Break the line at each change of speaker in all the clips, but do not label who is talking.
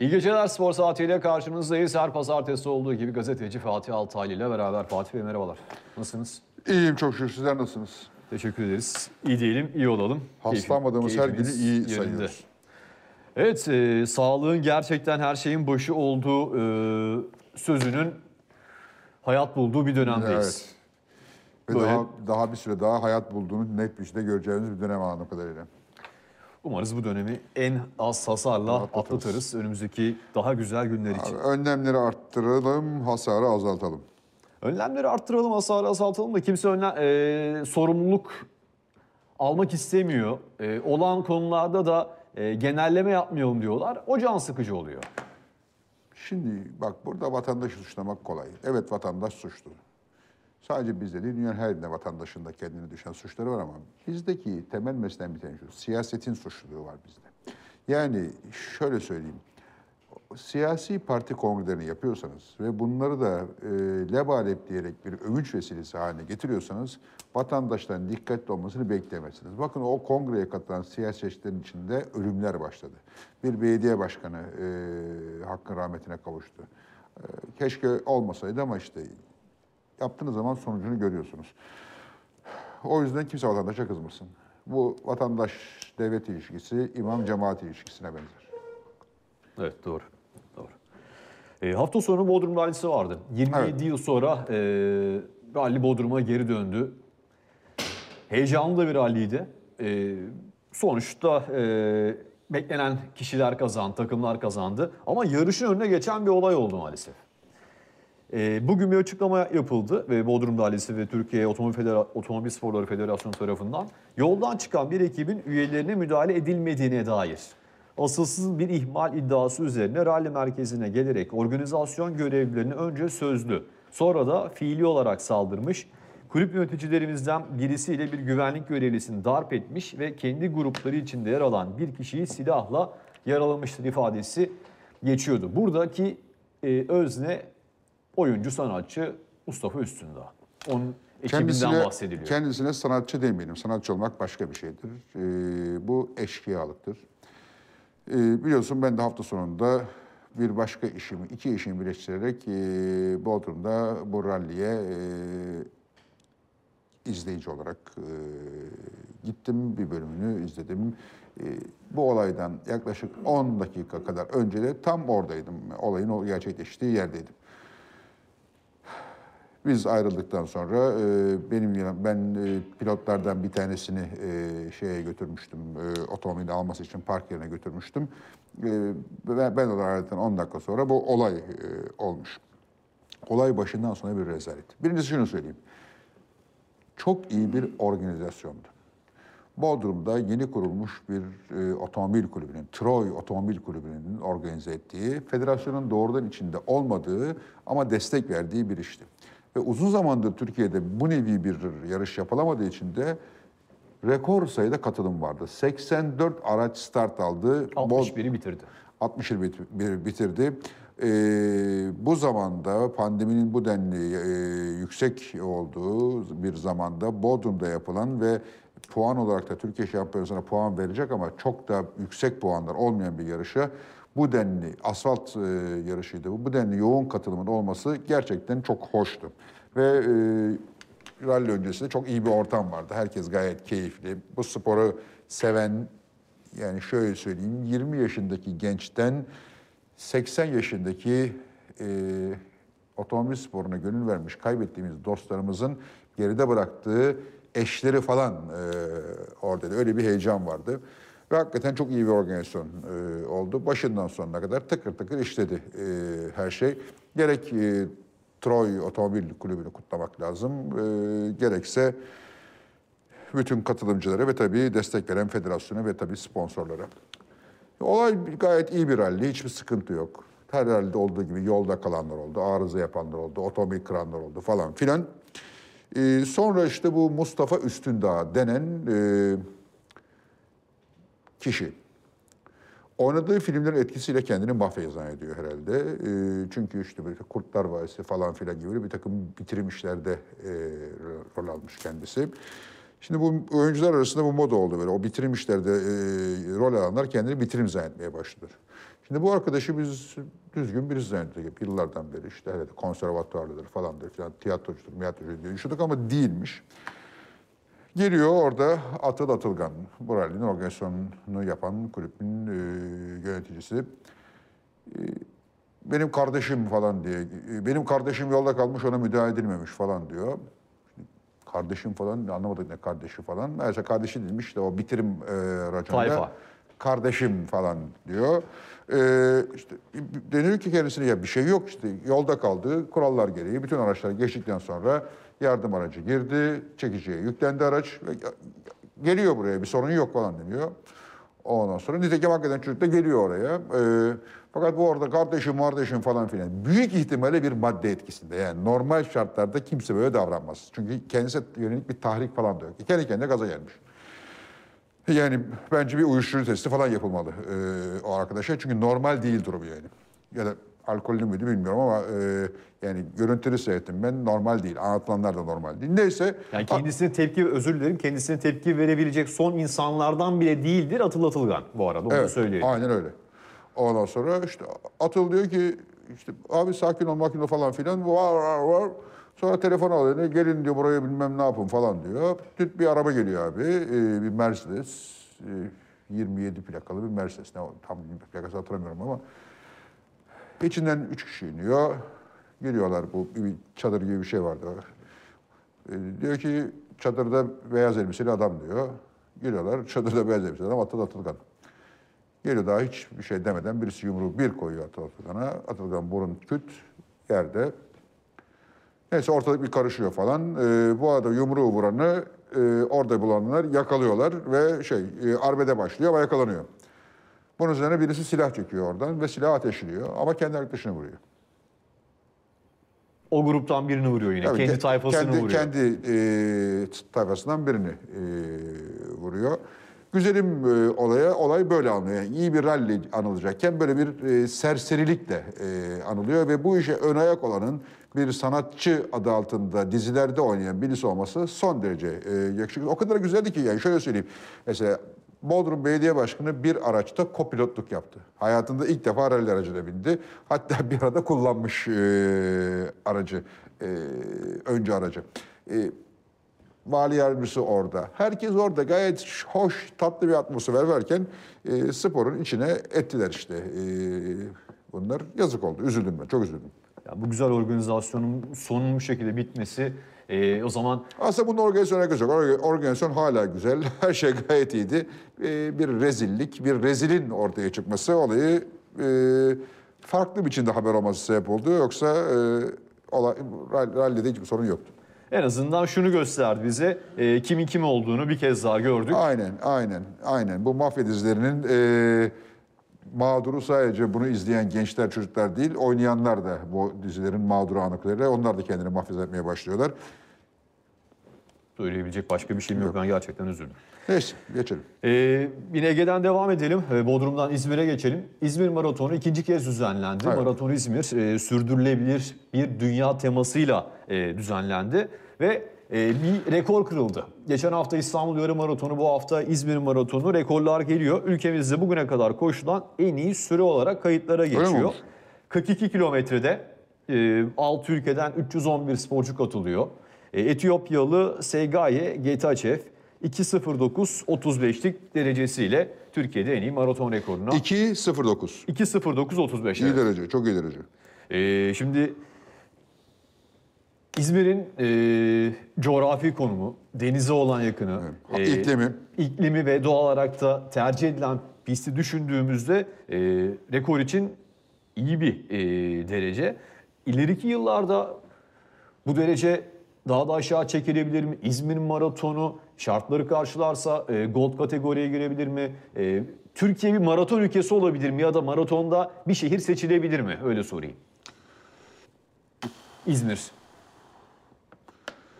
İyi geceler spor saatiyle karşınızdayız. Her pazartesi olduğu gibi gazeteci Fatih Altaylı ile beraber. Fatih Bey merhabalar. Nasılsınız?
İyiyim çok şükür. Sizler nasılsınız?
Teşekkür ederiz. İyi diyelim, iyi olalım.
Hastalanmadığımız her günü iyi
yerinde.
sayıyoruz.
Evet, e, sağlığın gerçekten her şeyin başı olduğu e, sözünün hayat bulduğu bir dönemdeyiz.
Evet. Ve
Böyle-
daha, daha bir süre daha hayat bulduğunu net bir şekilde göreceğimiz bir dönem anladığım kadarıyla.
Umarız bu dönemi en az hasarla
Atlatırız.
atlatırız. Önümüzdeki daha güzel günler için.
Önlemleri arttıralım, hasarı azaltalım.
Önlemleri arttıralım, hasarı azaltalım da kimse önlem, e, sorumluluk almak istemiyor. E, olan konularda da e, genelleme yapmayalım diyorlar. O can sıkıcı oluyor.
Şimdi bak burada vatandaşı suçlamak kolay. Evet vatandaş suçlu. Sadece bizde değil, dünyanın her yerinde vatandaşın da kendine düşen suçları var ama bizdeki temel meselen bir tane şu, siyasetin suçluluğu var bizde. Yani şöyle söyleyeyim, siyasi parti kongrelerini yapıyorsanız ve bunları da e, lebalep diyerek bir övünç vesilesi haline getiriyorsanız vatandaşların dikkatli olmasını bekleyemezsiniz. Bakın o kongreye katılan siyasetçilerin içinde ölümler başladı. Bir belediye başkanı e, hakkın rahmetine kavuştu. E, keşke olmasaydı ama işte yaptığınız zaman sonucunu görüyorsunuz. O yüzden kimse vatandaşa kızmasın. Bu vatandaş-devlet ilişkisi imam cemaat ilişkisine benzer.
Evet doğru. Doğru. E, hafta sonu Bodrum rallisi vardı. 27
Evet.
yıl sonra e, rally Bodrum'a geri döndü. Heyecanlı da bir ralliydi. E, sonuçta e, beklenen kişiler kazandı, takımlar kazandı. Ama yarışın önüne geçen bir olay oldu maalesef. E, bugün bir açıklama yapıldı ve Bodrum Rallisi ve Türkiye Otomobil, Federa- Otomobil Sporları Federasyonu tarafından yoldan çıkan bir ekibin üyelerine müdahale edilmediğine dair asılsız bir ihmal iddiası üzerine rally merkezine gelerek organizasyon görevlilerini önce sözlü sonra da fiili olarak saldırmış. Kulüp yöneticilerimizden birisiyle bir güvenlik görevlisini darp etmiş ve kendi grupları içinde yer alan bir kişiyi silahla yaralamıştır ifadesi geçiyordu. Buradaki e, özne oyuncu sanatçı Mustafa Üstündağ. Onun ekibinden bahsediliyor.
Kendisine sanatçı demeyelim. Sanatçı olmak başka bir şeydir. Ee, bu eşkıyalıktır. Ee, biliyorsun ben de hafta sonunda bir başka işimi, iki işimi birleştirerek e, Bodrum'da bu ralliye e, izleyici olarak e, gittim. Bir bölümünü izledim. E, bu olaydan yaklaşık 10 dakika kadar önce de tam oradaydım. Olayın gerçekleştiği yerdeydim. Biz ayrıldıktan sonra e, benim yanım, ben e, pilotlardan bir tanesini e, şeye götürmüştüm, e, otomobili alması için park yerine götürmüştüm. E, ben, ben olarak ayrıldıktan 10 dakika sonra bu olay e, olmuş. Olay başından sona bir rezalet. Birincisi şunu söyleyeyim. Çok iyi bir organizasyondu. Bodrum'da yeni kurulmuş bir e, otomobil kulübünün, Troy Otomobil Kulübü'nün organize ettiği, federasyonun doğrudan içinde olmadığı ama destek verdiği bir işti. Ve uzun zamandır Türkiye'de bu nevi bir yarış yapılamadığı için de rekor sayıda katılım vardı. 84 araç start aldı. Bod-
61'i bitirdi.
60 yıl bit- bir- bitirdi. Ee, bu zamanda pandeminin bu denli e, yüksek olduğu bir zamanda Bodrum'da yapılan ve puan olarak da Türkiye Şampiyonası'na puan verecek ama çok da yüksek puanlar olmayan bir yarışa bu denli asfalt e, yarışıydı. Bu, denli yoğun katılımın olması gerçekten çok hoştu. Ve e, rally öncesinde çok iyi bir ortam vardı. Herkes gayet keyifli. Bu sporu seven yani şöyle söyleyeyim 20 yaşındaki gençten 80 yaşındaki e, otomobil sporuna gönül vermiş kaybettiğimiz dostlarımızın geride bıraktığı eşleri falan e, orada da öyle bir heyecan vardı. Ve hakikaten çok iyi bir organizasyon e, oldu. Başından sonuna kadar tıkır tıkır işledi e, her şey. Gerek e, Troy Otomobil Kulübü'nü kutlamak lazım. E, gerekse bütün katılımcılara ve tabii destek veren federasyona ve tabii sponsorlara. Olay gayet iyi bir rally, hiçbir sıkıntı yok. Her rallide olduğu gibi yolda kalanlar oldu, arıza yapanlar oldu, otomobil kıranlar oldu falan filan. Ee, sonra işte bu Mustafa Üstündağ denen e, kişi. Oynadığı filmlerin etkisiyle kendini mafya zannediyor herhalde. Ee, çünkü işte böyle Kurtlar Vadisi falan filan gibi bir takım bitirim işlerde e, rol almış kendisi. Şimdi bu oyuncular arasında bu moda oldu böyle. O bitirim işlerde e, rol alanlar kendini bitirim zannetmeye başladı. Şimdi bu arkadaşı biz düzgün birisi zannettik yıllardan beri işte herhalde konservatuarlıdır falandır filan tiyatrocudur, miyatrocudur diye düşündük ama değilmiş. Geliyor orada Atıl Atılgan, bu rallinin organizasyonunu yapan kulübün e, yöneticisi. E, benim kardeşim falan diye, e, benim kardeşim yolda kalmış ona müdahale edilmemiş falan diyor. Kardeşim falan anlamadık ne kardeşi falan. Meğerse kardeşi değilmiş işte o bitirim e, raconunda.
Tayfa.
Kardeşim falan diyor. E, işte deniyor ki kendisine ya bir şey yok işte yolda kaldı kurallar gereği bütün araçlar geçtikten sonra yardım aracı girdi çekiciye yüklendi araç ve geliyor buraya bir sorun yok falan deniyor. Ondan sonra nitekim hakikaten çocuk da geliyor oraya. Ee, fakat bu orada kardeşim kardeşim falan filan büyük ihtimalle bir madde etkisinde. Yani normal şartlarda kimse böyle davranmaz. Çünkü kendisine yönelik bir tahrik falan da yok. Kendi kendine gaza gelmiş. Yani bence bir uyuşturucu testi falan yapılmalı e, o arkadaşa. Çünkü normal değil durumu yani. Ya da alkollü müydü bilmiyorum ama e, yani görüntülü seyrettim ben normal değil. Anlatılanlar da normal değil. Neyse
Yani kendisine tepki, özür dilerim, kendisine tepki verebilecek son insanlardan bile değildir Atıl Atılgan bu arada. Onu
Evet,
söyleyeyim.
aynen öyle. Ondan sonra işte Atıl diyor ki işte abi sakin ol makin ol falan filan var var var. Sonra telefon alıyor. "Ne, Gelin diyor buraya bilmem ne yapın falan diyor. Tüt bir araba geliyor abi. Ee, bir Mercedes. Ee, 27 plakalı bir Mercedes. Ne tam plakası hatırlamıyorum ama. İçinden üç kişi iniyor. Geliyorlar bu bir çadır gibi bir şey vardı. Ee, diyor ki çadırda beyaz elbiseli adam diyor. Geliyorlar çadırda beyaz elbiseli adam Atıl Atılgan. Geliyor daha hiçbir şey demeden birisi yumruğu bir koyuyor Atıl Atılgan'a. Atılgan burun küt yerde. Neyse ortalık bir karışıyor falan. Ee, bu arada yumruğu vuranı e, orada bulanlar yakalıyorlar ve şey e, arbede başlıyor ama yakalanıyor. Bunun üzerine birisi silah çekiyor oradan ve silah ateşliyor ama kendi arkadaşını vuruyor.
O gruptan birini vuruyor yine.
Tabii
kendi
ke-
tayfasını
kendi,
vuruyor.
Kendi e, tayfasından birini e, vuruyor. Güzelim e, olaya, olay böyle anılıyor. Yani iyi bir rally anılacakken böyle bir e, serserilikle e, anılıyor ve bu işe ön ayak olanın bir sanatçı adı altında dizilerde oynayan birisi olması son derece e, yakışıklı. O kadar güzeldi ki yani şöyle söyleyeyim. Mesela Bodrum Belediye Başkanı bir araçta kopilotluk yaptı. Hayatında ilk defa rally aracına bindi. Hatta bir arada kullanmış e, aracı, e, önce aracı. E, Vali yardımcısı orada. Herkes orada gayet hoş, tatlı bir atmosfer varken e, sporun içine ettiler işte. E, bunlar yazık oldu. Üzüldüm ben, çok üzüldüm.
Ya bu güzel organizasyonun sonun bu şekilde bitmesi e, o zaman
Aslında bunun organizasyona alakası yok. Orga- Organizasyon hala güzel. Her şey gayet iyiydi. Ee, bir rezillik, bir rezilin ortaya çıkması olayı e, farklı biçimde haber olması sebep oldu. Yoksa e, olay, rall- rallide hiçbir sorun yoktu.
en azından şunu gösterdi bize. E, kimin kim olduğunu bir kez daha gördük.
Aynen, aynen, aynen. Bu mafya dizilerinin e, mağduru sadece bunu izleyen gençler, çocuklar değil, oynayanlar da bu dizilerin mağduru anıkları. Onlar da kendini mafya etmeye başlıyorlar.
Söyleyebilecek başka bir şeyim yok. Ben gerçekten üzüldüm.
Neyse, geçelim.
Ee, yine Ege'den devam edelim. Ee, Bodrum'dan İzmir'e geçelim. İzmir Maratonu ikinci kez düzenlendi.
Evet.
Maraton İzmir e, sürdürülebilir bir dünya temasıyla e, düzenlendi ve bir rekor kırıldı. Geçen hafta İstanbul Yarım Maratonu, bu hafta İzmir Maratonu rekorlar geliyor. Ülkemizde bugüne kadar koşulan en iyi süre olarak kayıtlara geçiyor.
olmuş?
42 kilometrede e, 6 ülkeden 311 sporcu katılıyor. E, Etiyopyalı Seygaye Getachev 2.09.35'lik derecesiyle Türkiye'de en iyi maraton rekoruna
2.09.
2.09.35.
İyi
evet.
derece, çok iyi derece.
E, şimdi İzmir'in e, coğrafi konumu, denize olan yakını,
Evet.
e,
İklimi.
iklimi ve doğal olarak da tercih edilen pisti düşündüğümüzde e, rekor için iyi bir e, derece. İleriki yıllarda bu derece daha da aşağı çekilebilir mi? İzmir maratonu şartları karşılarsa e, gold kategoriye girebilir mi? E, Türkiye bir maraton ülkesi olabilir mi? Ya da maratonda bir şehir seçilebilir mi? Öyle sorayım. İzmir.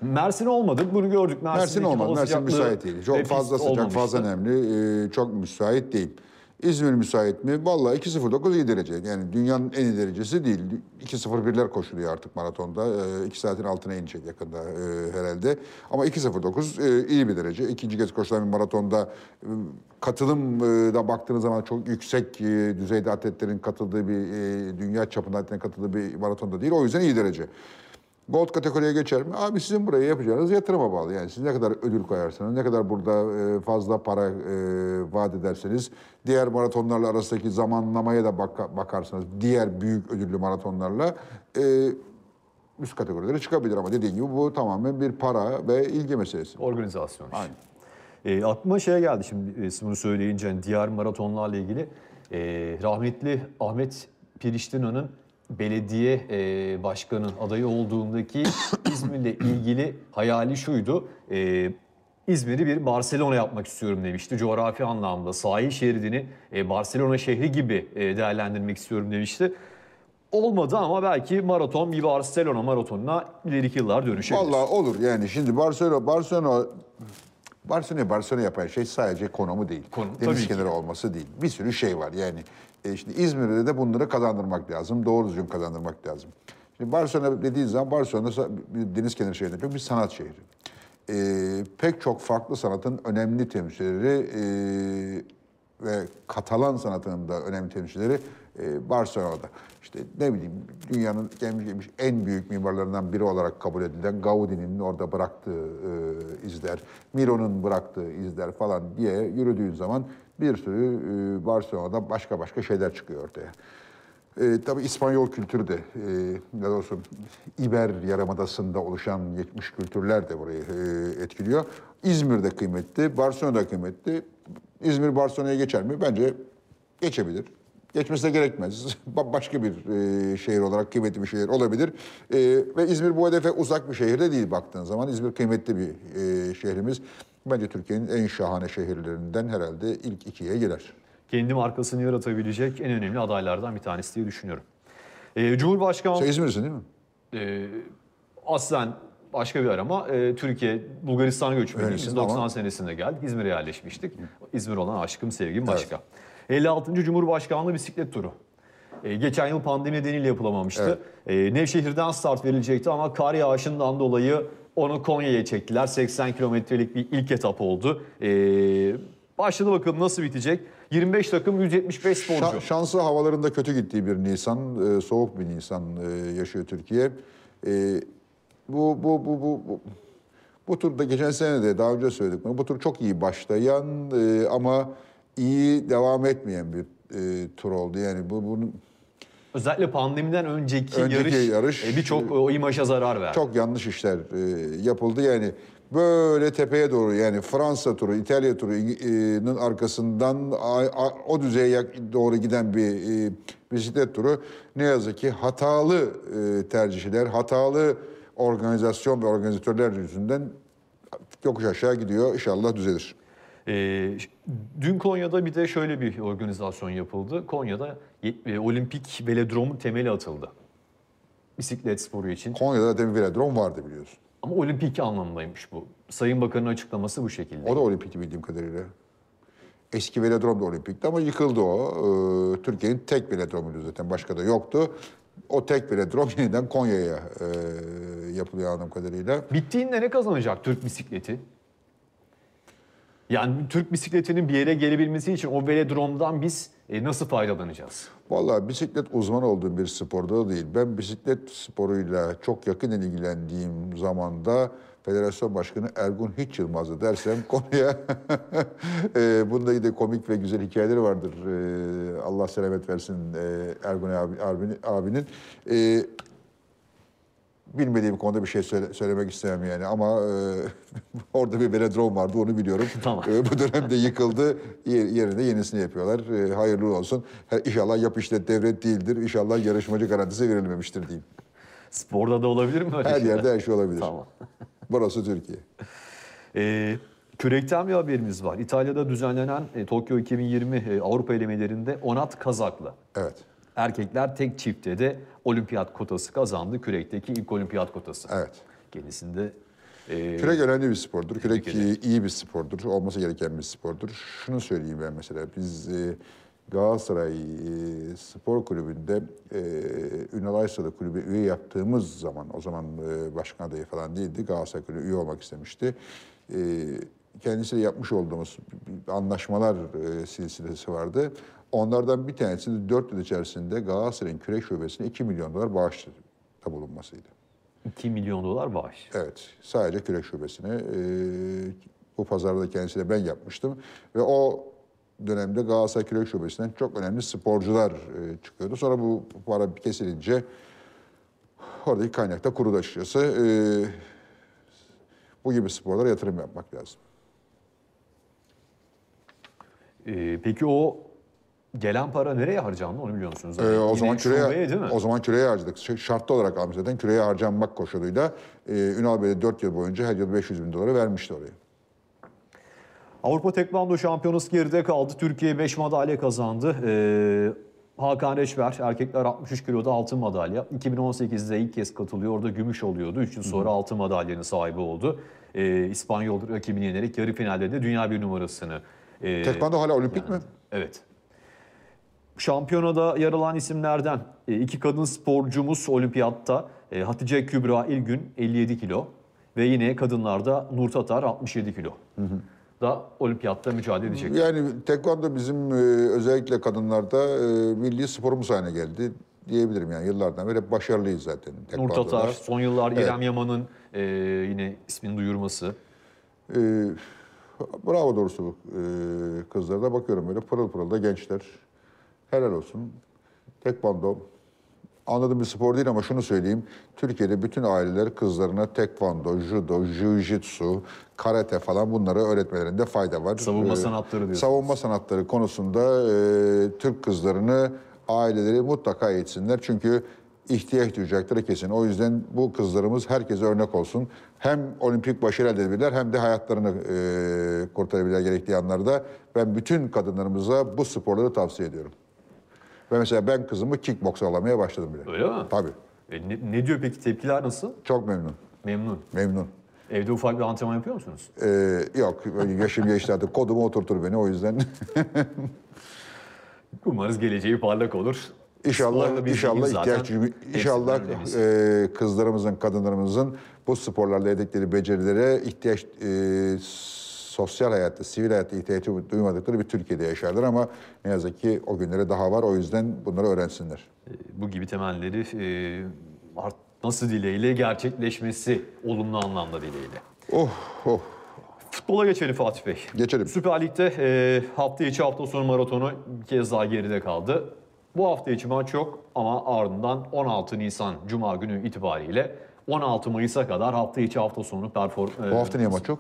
Mersin olmadı. Bunu gördük.
Mersin
Mersin'deki
olmaz.
hava
Mersin müsait değil. Çok fazla sıcak,
olmamıştı.
fazla nemli, e, çok müsait değil. İzmir müsait mi? Vallahi 2.09 iyi derece. Yani dünyanın en iyi derecesi değil. 2.01'ler koşuluyor artık maratonda. 2 saatin altına inecek yakında e, herhalde. Ama 2.09 e, iyi bir derece. İkinci kez koşulan bir maratonda e, katılım e, da baktığınız zaman çok yüksek e, düzeyde atletlerin katıldığı bir e, dünya çapında atletlerin katıldığı bir maratonda değil. O yüzden iyi derece. Gold kategoriye geçer mi? Abi sizin buraya yapacağınız yatırıma bağlı. Yani siz ne kadar ödül koyarsanız, ne kadar burada e, fazla para e, vaat ederseniz, diğer maratonlarla arasındaki zamanlamaya da baka- bakarsanız, diğer büyük ödüllü maratonlarla e, üst kategorilere çıkabilir. Ama dediğim gibi bu tamamen bir para ve ilgi meselesi.
Organizasyon.
Aynen.
E, aklıma şey geldi şimdi e, siz bunu söyleyince hani diğer maratonlarla ilgili. E, rahmetli Ahmet Piriştina'nın belediye e, başkanı adayı olduğundaki İzmir'le ilgili hayali şuydu. E, İzmir'i bir Barcelona yapmak istiyorum demişti. Coğrafi anlamda sahil şeridini e, Barcelona şehri gibi e, değerlendirmek istiyorum demişti. Olmadı ama belki maraton bir Barcelona maratonuna ileriki yıllar dönüşebilir.
Vallahi olur yani şimdi Barcelona Barcelona Barcelona Barcelona yapan şey sadece konumu değil.
Konum,
Deniz kenarı olması değil. Bir sürü şey var yani. E işte İzmir'de de bunları kazandırmak lazım. Doğru düzgün kazandırmak lazım. Şimdi Barcelona dediği zaman Barcelona bir deniz kenarı şehri değil, bir sanat şehri. E, pek çok farklı sanatın önemli temsilcileri e, ve Katalan sanatının da önemli temsilcileri e, Barcelona'da. İşte ne bileyim dünyanın gelmiş gelmiş en büyük mimarlarından biri olarak kabul edilen Gaudi'nin orada bıraktığı e, izler, Miro'nun bıraktığı izler falan diye yürüdüğün zaman bir sürü e, Barcelona'da başka başka şeyler çıkıyor ortaya. E, tabii İspanyol kültürü de, e, ne doğrusu İber Yarımadası'nda oluşan geçmiş kültürler de burayı e, etkiliyor. İzmir'de kıymetli, Barcelona'da kıymetli. İzmir Barcelona'ya geçer mi? Bence geçebilir. Geçmesi de gerekmez. Ba- Başka bir e, şehir olarak kıymetli bir şehir olabilir. E, ve İzmir bu hedefe uzak bir şehir de değil baktığın zaman. İzmir kıymetli bir e, şehrimiz. Bence Türkiye'nin en şahane şehirlerinden herhalde ilk ikiye girer.
kendi markasını yaratabilecek en önemli adaylardan bir tanesi diye düşünüyorum. Ee, Cumhurbaşkanı
Sen İzmir'sin değil mi?
e, aslen başka bir yer ama e, Türkiye Bulgaristan'a göçmeniyiz.
Öylesin
90
ama-
senesinde geldik. İzmir'e yerleşmiştik. İzmir olan aşkım sevgim başka. 56. Cumhurbaşkanlığı bisiklet turu. E, geçen yıl pandemi nedeniyle yapılamamıştı. E, Nevşehir'den start verilecekti ama kar yağışından dolayı onu Konya'ya çektiler. 80 kilometrelik bir ilk etap oldu. E, başladı bakalım nasıl bitecek. 25 takım 175 sporcu.
Şa- şanslı havalarında kötü gittiği bir Nisan, e, soğuk bir Nisan e, yaşıyor Türkiye. E, bu, bu, bu, bu, bu, bu turda geçen sene de daha önce söyledik. Bu tur çok iyi başlayan e, ama iyi devam etmeyen bir e, tur oldu. Yani bu bunun
Özellikle pandemiden önceki,
Önceki
yarış,
yarış,
e, birçok o imaja zarar verdi.
çok yanlış işler e, yapıldı. Yani böyle tepeye doğru yani Fransa turu, İtalya turunun arkasından a- a- o düzeye doğru giden bir e, bisiklet turu ne yazık ki hatalı e, tercihler, hatalı organizasyon ve organizatörler yüzünden yokuş aşağı gidiyor. İnşallah düzelir.
Ee, dün Konya'da bir de şöyle bir organizasyon yapıldı. Konya'da e, olimpik velodromun temeli atıldı. Bisiklet sporu için.
Konya'da bir velodrom vardı biliyorsun.
Ama olimpik anlamındaymış bu. Sayın Bakan'ın açıklaması bu şekilde.
O da olimpikti bildiğim kadarıyla. Eski velodrom da olimpikti ama yıkıldı o. Ee, Türkiye'nin tek velodromuydu zaten. Başka da yoktu. O tek velodrom yeniden Konya'ya e, yapılıyor anladığım kadarıyla.
Bittiğinde ne kazanacak Türk bisikleti? Yani Türk bisikletinin bir yere gelebilmesi için o velodromdan biz e, nasıl faydalanacağız?
Vallahi bisiklet uzman olduğum bir sporda da değil. Ben bisiklet sporuyla çok yakın ilgilendiğim zamanda Federasyon Başkanı Ergun Hiç Yılmaz'ı dersem konuya e, bunda yine komik ve güzel hikayeleri vardır. E, Allah selamet versin e, Ergun abi, abinin. E, bilmediğim konuda bir şey söyle- söylemek istemem yani ama e, orada bir velodrom vardı onu biliyorum.
Tamam.
E, bu dönemde yıkıldı. Yer- Yerine yenisini yapıyorlar. E, hayırlı olsun. Ha, İnşallah yap işlet devlet değildir. İnşallah yarışmacı garantisi verilmemiştir diyeyim.
Sporda da olabilir mi öyle
Her
şeyler?
yerde her şey olabilir.
Tamam.
Burası Türkiye.
Ee, kürekten bir haberimiz var. İtalya'da düzenlenen e, Tokyo 2020 e, Avrupa elemelerinde Onat Kazaklı.
Evet.
Erkekler tek çiftte de olimpiyat kotası kazandı. Kürekteki ilk olimpiyat kotası.
Evet.
Kendisinde e,
Kürek önemli bir spordur. Kürek
ederim.
iyi bir spordur. Olması gereken bir spordur. Şunu söyleyeyim ben mesela. Biz e, Galatasaray e, Spor Kulübü'nde e, Ünal Aysalı Kulübü üye yaptığımız zaman, o zaman e, başkan adayı falan değildi, Galatasaray Kulübü üye olmak istemişti. E, kendisiyle yapmış olduğumuz anlaşmalar e, silsilesi vardı. Onlardan bir tanesi de 4 yıl içerisinde Galatasaray'ın kürek şubesine 2 milyon dolar bağışta bulunmasıydı.
2 milyon dolar bağış.
Evet, sadece kürek şubesine. e, bu pazarda kendisiyle ben yapmıştım. Ve o dönemde Galatasaray Kürek Şubesi'nden çok önemli sporcular e, çıkıyordu. Sonra bu para kesilince oradaki kaynak da kurudu açıkçası. E, bu gibi sporlara yatırım yapmak lazım.
Ee, peki o gelen para nereye harcandı onu biliyor musunuz?
E,
Yani
o zaman
şubeye
küreye,
değil mi?
o zaman küreye harcadık. Ş- Şartlı olarak almış zaten küreye harcanmak koşuluyla. E, Ünal Bey de 4 yıl boyunca her yıl 500 bin doları vermişti oraya.
Avrupa Tekvando Şampiyonası geride kaldı. Türkiye 5 madalya kazandı. Ee, Hakan Reçber erkekler 63 kiloda altın madalya. 2018'de ilk kez katılıyor. Orada gümüş oluyordu. 3 yıl sonra altın madalyanın sahibi oldu. Ee, İspanyol rakibini yenerek yarı finalde de dünya bir numarasını. e,
Tekvando hala olimpik mi?
Evet. Şampiyonada yer alan isimlerden e, iki kadın sporcumuz olimpiyatta e, Hatice Kübra İlgün 57 kilo ve yine kadınlarda Nur Tatar 67 kilo. Da olimpiyatta mücadele edecek.
Yani tekvando bizim e, özellikle kadınlarda e, milli sporumuz haline geldi diyebilirim yani yıllardan beri hep başarılıyız zaten
Nur. Tatar, son yıllar İrem Yaman'ın e, yine ismini duyurması.
E, bravo doğrusu e, kızlara da bakıyorum böyle pırıl pırıl da gençler. Helal olsun. Tekvando anladığım bir spor değil ama şunu söyleyeyim. Türkiye'de bütün aileler kızlarına tekvando, judo, jiu-jitsu, karate falan bunları öğretmelerinde fayda var.
Savunma
E,
sanatları diyorsunuz.
Savunma sanatları konusunda e, Türk kızlarını aileleri mutlaka eğitsinler. Çünkü ihtiyaç duyacakları kesin. O yüzden bu kızlarımız herkese örnek olsun. Hem olimpik başarı elde edebilirler hem de hayatlarını e, kurtarabilirler gerektiği anlarda. Ben bütün kadınlarımıza bu sporları tavsiye ediyorum. Ve mesela ben kızımı kickboks alamaya başladım bile.
Öyle mi?
Tabii.
E, ne, ne diyor peki tepkiler nasıl?
Çok memnun.
Memnun.
Memnun.
Evde ufak bir antrenman yapıyor musunuz?
Ee, yok yaşım geçti artık. Kodumu oturtur beni o yüzden.
Umarız geleceği parlak olur.
İnşallah, inşallah ihtiyaç inşallah e, kızlarımızın, kadınlarımızın bu sporlarla edindikleri becerilere ihtiyaç e, sosyal hayatta, sivil hayatta ihtiyacı duymadıkları bir Türkiye'de yaşarlar ama ne yazık ki o günlere daha var. O yüzden bunları öğrensinler.
bu gibi temelleri e, art- nasıl dileğiyle gerçekleşmesi olumlu anlamda dileğiyle.
Oh, oh.
Futbola geçelim Fatih Bey.
Geçelim.
Süper Lig'de e, hafta içi hafta sonu maratonu bir kez daha geride kaldı. Bu hafta içi maç yok ama ardından 16 Nisan Cuma günü itibariyle 16 Mayıs'a kadar hafta içi hafta sonu perform...
Bu hafta niye maç yok?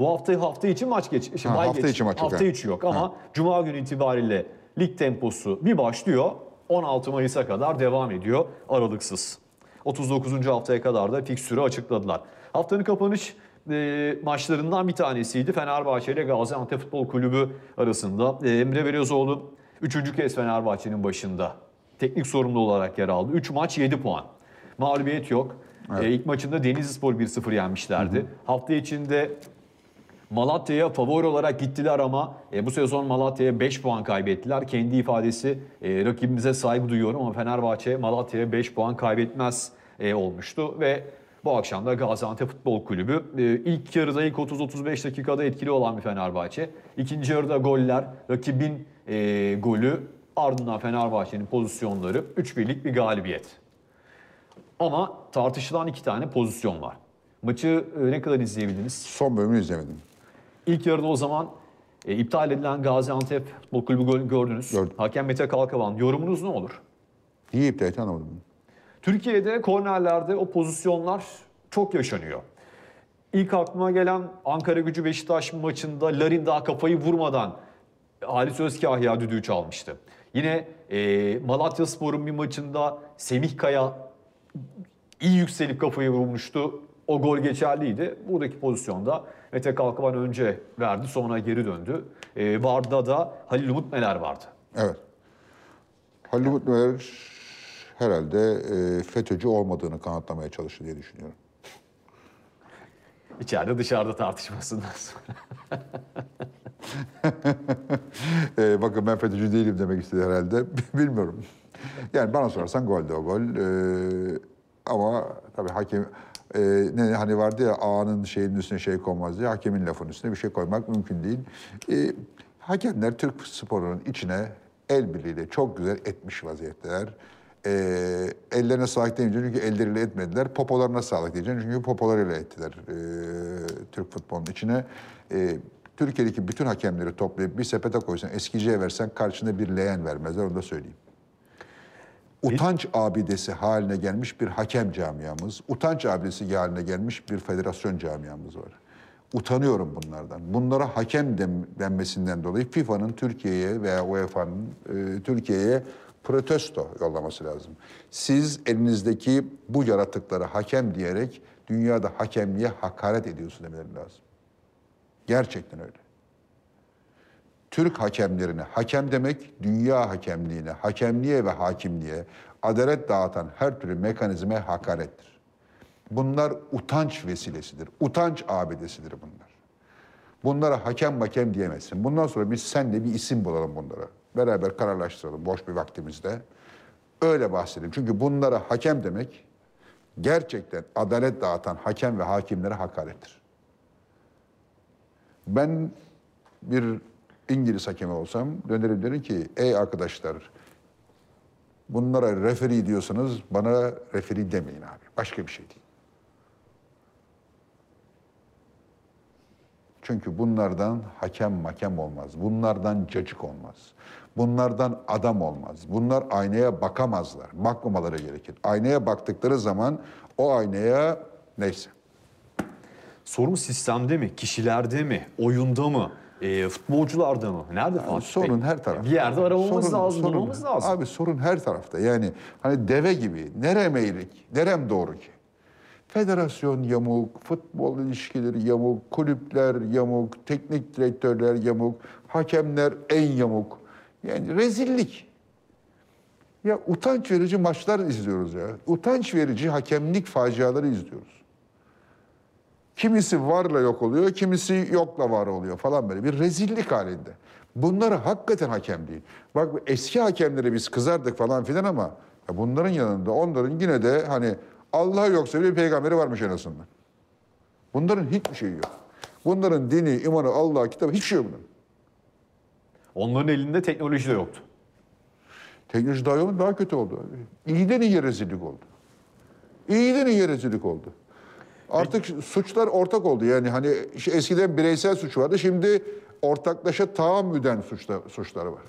Bu hafta hafta içi maç geç. Şey,
Ha, hafta
geç-
içi maç yok,
Hafta
ha.
içi yok ama Cuma günü itibariyle lig temposu bir başlıyor. 16 Mayıs'a kadar devam ediyor aralıksız. 39. haftaya kadar da fikstürü açıkladılar. Haftanın kapanış e, maçlarından bir tanesiydi. Fenerbahçe ile Gaziantep Futbol Kulübü arasında. E, Emre Belözoğlu 3. kez Fenerbahçe'nin başında teknik sorumlu olarak yer aldı. 3 maç 7 puan. Mağlubiyet yok. E, ilk maçında Denizlispor 1-0 yenmişlerdi. Hafta içinde Malatya'ya favori olarak gittiler ama e, bu sezon Malatya'ya 5 puan kaybettiler. Kendi ifadesi e, rakibimize saygı duyuyorum ama Fenerbahçe Malatya'ya 5 puan kaybetmez e, olmuştu ve bu akşam da Gaziantep Futbol Kulübü e, ilk yarıda ilk 30-35 dakikada etkili olan bir Fenerbahçe. İkinci yarıda goller, rakibin e, golü ardından Fenerbahçe'nin pozisyonları 3 birlik bir galibiyet. Ama tartışılan iki tane pozisyon var. Maçı e, ne kadar izleyebildiniz?
Son bölümünü izlemedim.
İlk yarıda o zaman e, iptal edilen Gaziantep Futbol Kulübü golünü gördünüz.
Gördüm.
Hakem Mete Kalkavan. Yorumunuz ne olur?
Niye iptal etti anlamadım.
Türkiye'de kornerlerde o pozisyonlar çok yaşanıyor. İlk aklıma gelen Ankara Gücü Beşiktaş maçında Larin daha kafayı vurmadan Halis Özkahya düdüğü çalmıştı. Yine e, Malatya Spor'un bir maçında Semih Kaya iyi yükselip kafayı vurmuştu. O gol geçerliydi. Buradaki pozisyonda Mete Kalkavan önce verdi sonra geri döndü. E, Varda da Halil Umut Meler vardı.
Evet. Halil Umut Meler herhalde e, FETÖ'cü olmadığını kanıtlamaya çalıştı diye düşünüyorum.
İçeride dışarıda tartışmasından sonra.
Ee, bakın ben FETÖ'cü değilim demek istedi herhalde. Bilmiyorum. Yani bana sorarsan gol de o gol. Ee, ama tabii hakem e, ne hani vardı ya ağanın şeyinin üstüne şey konmaz diye hakemin lafının üstüne bir şey koymak mümkün değil. Ee, hakemler Türk sporunun içine el birliğiyle çok güzel etmiş vaziyetteler. Ee, ellerine sağlık demeyeceğim çünkü elleriyle etmediler. Popolarına sağlık diyeceğim çünkü popolarıyla ettiler ee, Türk futbolunun içine. Ee, Türkiye'deki bütün hakemleri toplayıp bir sepete koysan, eskiciye versen karşında bir leğen vermezler, onu da söyleyeyim. Utanç abidesi haline gelmiş bir hakem camiamız, utanç abidesi haline gelmiş bir federasyon camiamız var. Utanıyorum bunlardan. Bunlara hakem denmesinden dolayı FIFA'nın Türkiye'ye veya UEFA'nın e, Türkiye'ye protesto yollaması lazım. Siz elinizdeki bu yaratıklara hakem diyerek dünyada hakemliğe hakaret ediyorsun demeleri lazım. Gerçekten öyle. Türk hakemlerine hakem demek, dünya hakemliğine, hakemliğe ve hakimliğe, adalet dağıtan her türlü mekanizmaya hakarettir. Bunlar utanç vesilesidir, utanç abidesidir bunlar. Bunlara hakem hakem diyemezsin. Bundan sonra biz senle bir isim bulalım bunlara. Beraber kararlaştıralım boş bir vaktimizde. Öyle bahsedelim. Çünkü bunlara hakem demek gerçekten adalet dağıtan hakem ve hakimlere hakarettir. Ben bir İngiliz hakemi olsam dönerim derim ki ey arkadaşlar bunlara referi diyorsanız bana referi demeyin abi. Başka bir şey değil. Çünkü bunlardan hakem makem olmaz. Bunlardan cacık olmaz. Bunlardan adam olmaz. Bunlar aynaya bakamazlar. Bakmamaları gerekir. Aynaya baktıkları zaman o aynaya neyse.
Sorun sistemde mi, kişilerde mi, oyunda mı, e, futbolcularda mı? Nerede Fatih Bey?
Sorun her tarafta.
Bir yerde aramamız
Sorun-
lazım,
sorun-
bulmamız lazım.
Abi sorun her tarafta. Yani hani deve gibi. Nerem eğrik, nerem doğru ki? Federasyon yamuk, futbol ilişkileri yamuk, kulüpler yamuk, teknik direktörler yamuk, hakemler en yamuk. Yani rezillik. Ya utanç verici maçlar izliyoruz ya. Utanç verici hakemlik faciaları izliyoruz. Kimisi varla yok oluyor, kimisi yokla var oluyor falan böyle bir rezillik halinde. Bunlara hakikaten hakem değil. Bak eski hakemlere biz kızardık falan filan ama ya bunların yanında onların yine de hani Allah yoksa bile peygamberi varmış en azından. Bunların hiçbir şeyi yok. Bunların dini, imanı, Allah, kitabı hiçbir şey yok bunların.
Onların elinde teknoloji de yoktu.
Teknoloji daha yok, daha kötü oldu. İyiden iyiye rezillik oldu. İyiden iyiye rezillik oldu. Artık suçlar ortak oldu. Yani hani işte eskiden bireysel suç vardı. Şimdi ortaklaşa tahammüden suçlar, suçlar var.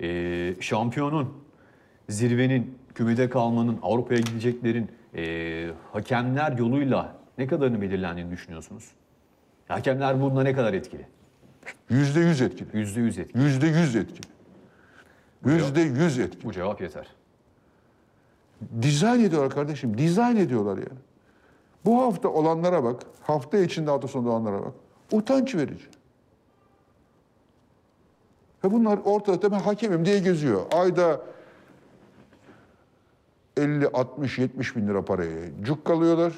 E, şampiyonun, zirvenin, kümede kalmanın, Avrupa'ya gideceklerin e, hakemler yoluyla ne kadarını belirlendiğini düşünüyorsunuz? Hakemler bunda ne kadar etkili?
Yüzde yüz etkili.
Yüzde yüz etkili.
Yüzde yüz etkili. Yüzde yüz etkili.
Bu cevap yeter.
Dizayn ediyorlar kardeşim. Dizayn ediyorlar ya. Bu hafta olanlara bak. Hafta içinde hafta sonunda olanlara bak. Utanç verici. Ve bunlar ortada ben hakemim diye geziyor. Ayda 50, 60, 70 bin lira parayı cukkalıyorlar.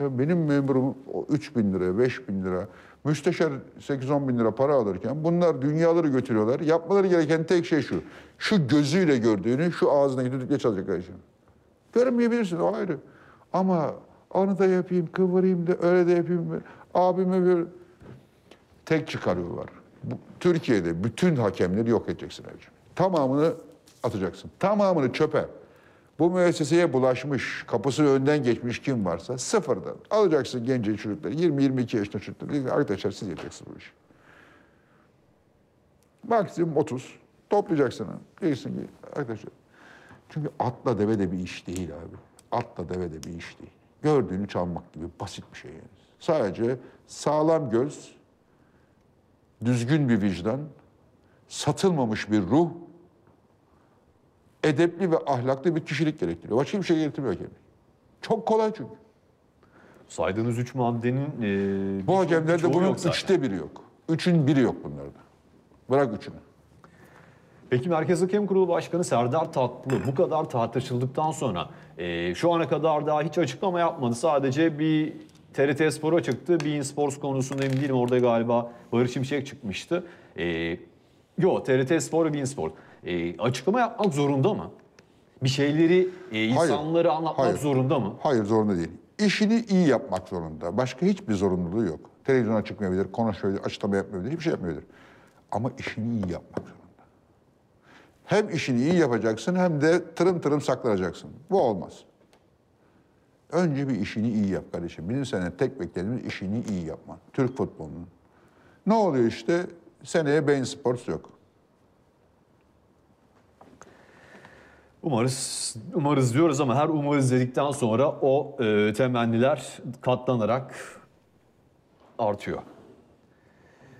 Ya benim memurum o 3 bin lira, 5 bin lira, müsteşar 8-10 bin lira para alırken bunlar dünyaları götürüyorlar. Yapmaları gereken tek şey şu. Şu gözüyle gördüğünü şu ağzına düdükle çalacak kardeşim. Görmeyebilirsin o ayrı. Ama onu da yapayım, kıvırayım da öyle de yapayım. Abime bir tek çıkarıyorlar. Bu, Türkiye'de bütün hakemleri yok edeceksin Ercan. Tamamını atacaksın. Tamamını çöpe. Bu müesseseye bulaşmış, kapısı önden geçmiş kim varsa sıfırdan alacaksın genç çocukları, 20-22 yaşında çocukları. Arkadaşlar siz yapacaksınız bu işi. Maksimum 30. Toplayacaksın. Diyeceksin ki arkadaşlar. Çünkü atla deve de bir iş değil abi. Atla deve de bir iş değil. Gördüğünü çalmak gibi basit bir şey yani. Sadece sağlam göz, düzgün bir vicdan, satılmamış bir ruh, edepli ve ahlaklı bir kişilik gerektiriyor. Başka bir şey gerektirmiyor hakemlik. Çok kolay çünkü.
Saydığınız üç maddenin e,
Bu hakemlerde bunun üçte biri yok. Üçün biri yok bunlarda. Bırak üçünü.
Peki Merkez Hakem Kurulu Başkanı Serdar Tatlı bu kadar tartışıldıktan sonra e, şu ana kadar daha hiç açıklama yapmadı. Sadece bir TRT Spor'a çıktı. Bein Sports konusunda emin değilim. Orada galiba Barış Şimşek çıkmıştı. Ee, yo TRT Spor ve Bein Sport. Ee, açıklama yapmak zorunda mı? Bir şeyleri e, insanlara anlatmak
hayır.
zorunda mı?
Hayır zorunda değil. İşini iyi yapmak zorunda. Başka hiçbir zorunluluğu yok. Televizyona çıkmayabilir, konuşmayabilir, açıklama yapmayabilir, hiçbir şey yapmayabilir. Ama işini iyi yapmak zorunda. Hem işini iyi yapacaksın hem de tırım tırım saklanacaksın. Bu olmaz. Önce bir işini iyi yap kardeşim. Bizim sene tek beklediğimiz işini iyi yapman. Türk futbolunun. Ne oluyor işte? Seneye Bein Sports yok.
Umarız, umarız diyoruz ama her umarız dedikten sonra o e, temenniler katlanarak artıyor.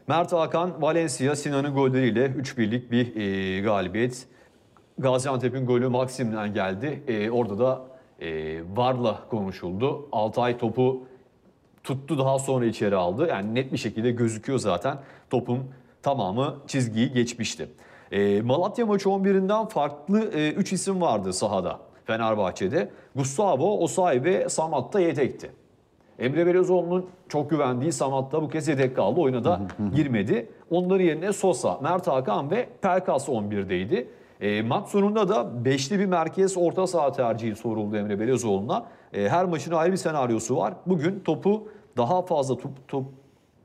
Mert Hakan, Valencia, Sinan'ın golleriyle 3-1'lik bir e, galibiyet. Gaziantep'in golü Maksim'den geldi. E, orada da e, Var'la konuşuldu. Altay topu tuttu daha sonra içeri aldı. Yani net bir şekilde gözüküyor zaten topun tamamı çizgiyi geçmişti. E, Malatya maçı 11'inden farklı 3 isim vardı sahada Fenerbahçe'de. Gustavo, Osay ve Samat da yedekti. Emre Belözoğlu'nun çok güvendiği Samat da bu kez yedek kaldı. Oyuna da girmedi. Onların yerine Sosa, Mert Hakan ve Pelkas 11'deydi. E, maç sonunda da beşli bir merkez orta saha tercihi soruldu Emre Belözoğlu'na. E, her maçın ayrı bir senaryosu var. Bugün topu daha fazla tup, tup,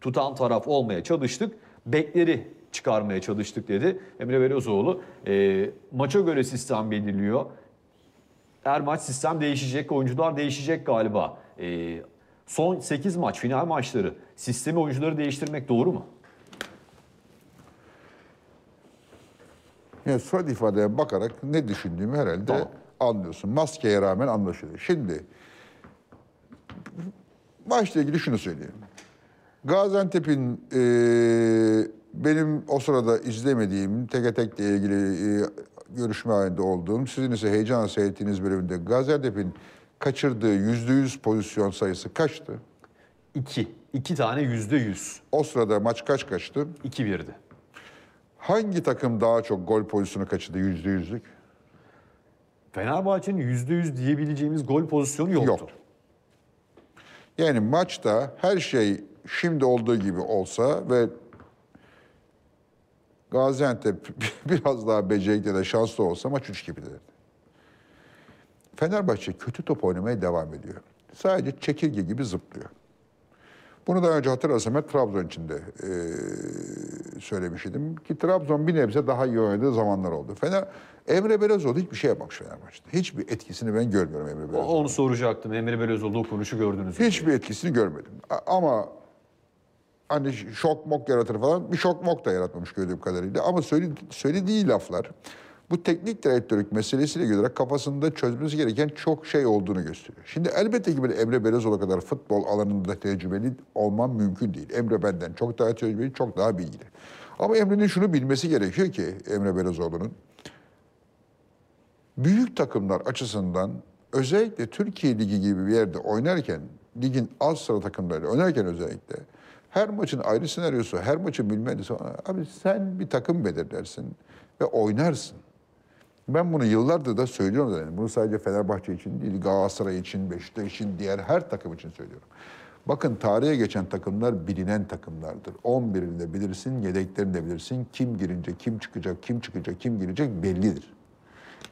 tutan taraf olmaya çalıştık. Bekleri çıkarmaya çalıştık dedi Emre Belözoğlu. E, maça göre sistem belirliyor. Her maç sistem değişecek, oyuncular değişecek galiba. E, son 8 maç, final maçları sistemi oyuncuları değiştirmek doğru mu?
Yani surat ifadeye bakarak ne düşündüğümü herhalde
Tamam.
anlıyorsun. Maskeye rağmen anlaşılıyor. Şimdi maçla ilgili şunu söyleyeyim. Gaziantep'in e, benim o sırada izlemediğim, teke tekle ilgili e, görüşme halinde olduğum, sizin ise heyecanla seyrettiğiniz bölümünde Gaziantep'in kaçırdığı yüzde yüz pozisyon sayısı kaçtı?
2. 2 tane yüzde yüz.
O sırada maç kaç kaçtı?
2-1'di.
Hangi takım daha çok gol pozisyonu kaçırdı yüzde yüzlük?
Fenerbahçe'nin yüzde yüz diyebileceğimiz gol pozisyonu yoktu.
Yok. Yani maçta her şey şimdi olduğu gibi olsa ve Gaziantep biraz daha becerikli de şanslı olsa maç 3 gibi derdi. Fenerbahçe kötü top oynamaya devam ediyor. Sadece çekirge gibi zıplıyor. Bunu daha önce hatırlarsam hep Trabzon için de eee, söylemiştim ki Trabzon bir nebze daha iyi oynadığı zamanlar oldu. Fener, Emre Belözoğlu hiçbir şey yapmamış Fenerbahçe'de. Hiçbir etkisini ben görmüyorum Emre Belözoğlu'nun.
Onu soracaktım. Emre Belözoğlu dokunuşu gördünüz mü?
Hiçbir etkisini görmedim. Ama hani şok mok yaratır falan bir şok mok da yaratmamış gördüğüm kadarıyla. Ama söyledi, söylediği laflar bu teknik direktörlük meselesiyle göre kafasında çözmesi gereken çok şey olduğunu gösteriyor. Şimdi elbette ki böyle Emre Belözoğlu kadar futbol alanında tecrübeli olmam mümkün değil. Emre benden çok daha tecrübeli, çok daha bilgili. Ama Emre'nin şunu bilmesi gerekiyor ki Emre Belözoğlu'nun büyük takımlar açısından özellikle Türkiye Ligi gibi bir yerde oynarken, ligin alt sıra takımlarıyla oynarken özellikle her maçın ayrı senaryosu, her maçın bilmelisin. Abi sen bir takım belirlersin ve oynarsın. Ben bunu yıllardır da söylüyorum zaten. Bunu sadece Fenerbahçe için değil, Galatasaray için, Beşiktaş için, diğer her takım için söylüyorum. Bakın tarihe geçen takımlar bilinen takımlardır. 11'ini de bilirsin, yedeklerini de bilirsin. Kim girince, kim çıkacak, kim çıkacak, kim girecek bellidir.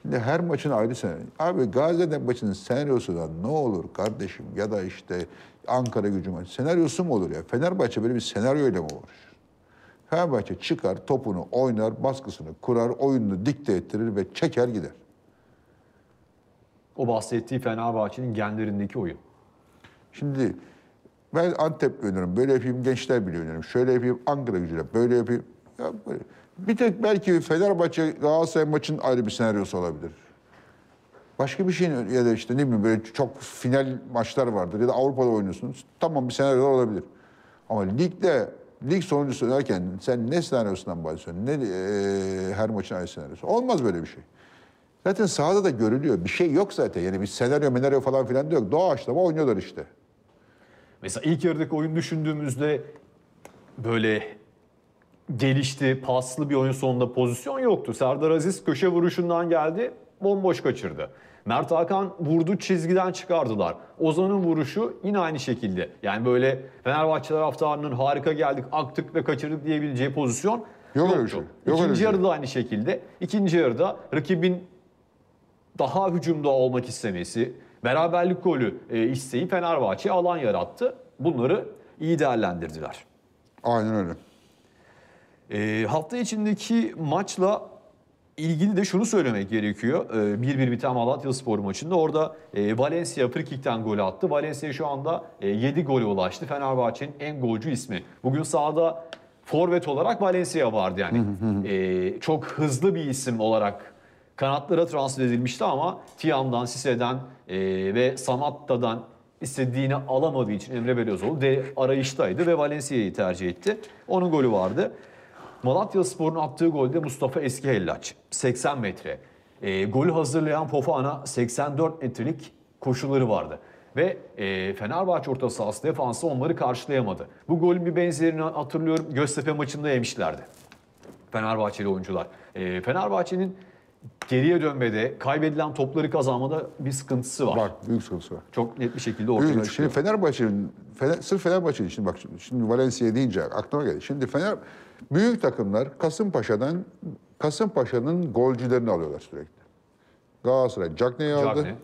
Şimdi her maçın ayrı senaryo. Abi Gaziantep maçının senaryosu da ne olur kardeşim ya da işte Ankara gücü maçı senaryosu mu olur ya? Fenerbahçe böyle bir senaryoyla mı uğraşır? Fenerbahçe çıkar, topunu oynar, baskısını kurar, oyununu dikte ettirir ve çeker gider.
O bahsettiği Fenerbahçe'nin genlerindeki oyun.
Şimdi ben Antep oynuyorum, böyle yapayım, gençler bile oynuyorum. Şöyle yapayım, Ankara gücüyle, böyle yapayım. Ya böyle. Bir tek belki Fenerbahçe Galatasaray maçının ayrı bir senaryosu olabilir. Başka bir şeyin ya da işte ne bileyim böyle çok final maçlar vardır ya da Avrupa'da oynuyorsunuz. Tamam bir senaryo olabilir. Ama ligde lig sonuncusu derken sen ne senaryosundan bahsediyorsun? Ne e, her maçın ayrı senaryosu? Olmaz böyle bir şey. Zaten sahada da görülüyor. Bir şey yok zaten. Yani bir senaryo menaryo falan filan da yok. Doğaçlama oynuyorlar işte.
Mesela ilk yarıdaki oyun düşündüğümüzde böyle gelişti, paslı bir oyun sonunda pozisyon yoktu. Serdar Aziz köşe vuruşundan geldi, bomboş kaçırdı. Mert Hakan vurdu çizgiden çıkardılar. Ozan'ın vuruşu yine aynı şekilde. Yani böyle Fenerbahçe taraftarının harika geldik, aktık ve kaçırdık diyebileceği pozisyon
Yok öyle bir şey. Yok öyle bir
İkinci
şey.
yarıda aynı şekilde. İkinci yarıda rakibin daha hücumda olmak istemesi, beraberlik golü e, isteği Fenerbahçe alan yarattı. Bunları iyi değerlendirdiler.
Aynen öyle.
E, hafta içindeki maçla ilgili de şunu söylemek gerekiyor. E, 1-1 biten Malatya Spor maçında orada e, Valencia frikikten gol attı. Valencia şu anda e, 7 gole ulaştı. Fenerbahçe'nin en golcü ismi. Bugün sahada forvet olarak Valencia vardı yani. E, çok hızlı bir isim olarak kanatlara transfer edilmişti ama Tiam'dan, Sise'den e, ve Samatta'dan istediğini alamadığı için Emre Belözoğlu de arayıştaydı ve Valencia'yı tercih etti. Onun golü vardı. Malatya Spor'un attığı golde Mustafa Eskihellaç 80 metre. E, golü hazırlayan Fofana 84 metrelik koşuları vardı. Ve e, Fenerbahçe orta sahası defansı onları karşılayamadı. Bu golün bir benzerini hatırlıyorum Göztepe maçında yemişlerdi. Fenerbahçeli oyuncular. E, Fenerbahçe'nin geriye dönmede, kaybedilen topları kazanmada bir sıkıntısı var.
Bak büyük sıkıntısı var.
Çok net bir şekilde ortaya
Büyük-
çıkıyor.
Şimdi Fenerbahçe'nin, Fener, sırf Fenerbahçe'nin şimdi bak şimdi, şimdi Valencia deyince aklıma geldi. Şimdi Fener büyük takımlar Kasımpaşa'dan Kasımpaşa'nın golcülerini alıyorlar sürekli. Galatasaray Cagney'i aldı.
Cagney.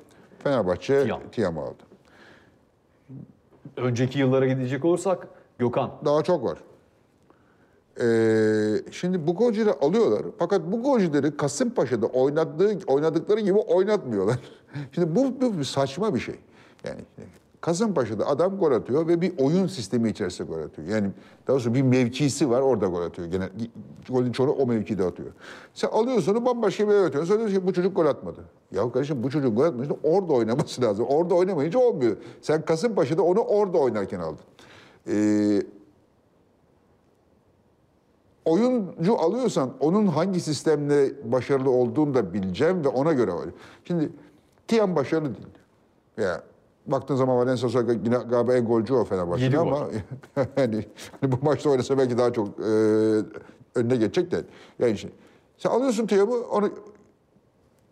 Fenerbahçe
Tiam.
Tiam'ı aldı.
Önceki yıllara gidecek olursak Gökhan.
Daha çok var. Ee, şimdi bu golcüleri alıyorlar. Fakat bu golcüleri Kasımpaşa'da oynadığı, oynadıkları gibi oynatmıyorlar. Şimdi bu, bu bir saçma bir şey. Yani Kasımpaşa'da adam gol atıyor ve bir oyun sistemi içerisinde gol atıyor. Yani daha doğrusu bir mevkisi var orada gol atıyor. Gene golün çoğunu o mevkide atıyor. Sen alıyorsun onu bambaşka bir yere atıyorsun. Sonra ki bu çocuk gol atmadı. Ya kardeşim bu çocuk gol atmadı. Orada oynaması lazım. Orada oynamayınca olmuyor. Sen Kasımpaşa'da onu orada oynarken aldın. Ee, oyuncu alıyorsan onun hangi sistemle başarılı olduğunu da bileceğim ve ona göre var. Şimdi Tiam başarılı değil. Ya baktığın zaman Valencia sonra yine galiba en golcü o Fenerbahçe'de ama yani hani bu maçta oynasa belki daha çok e, önüne geçecek de. Yani işte, sen alıyorsun Tiam'ı onu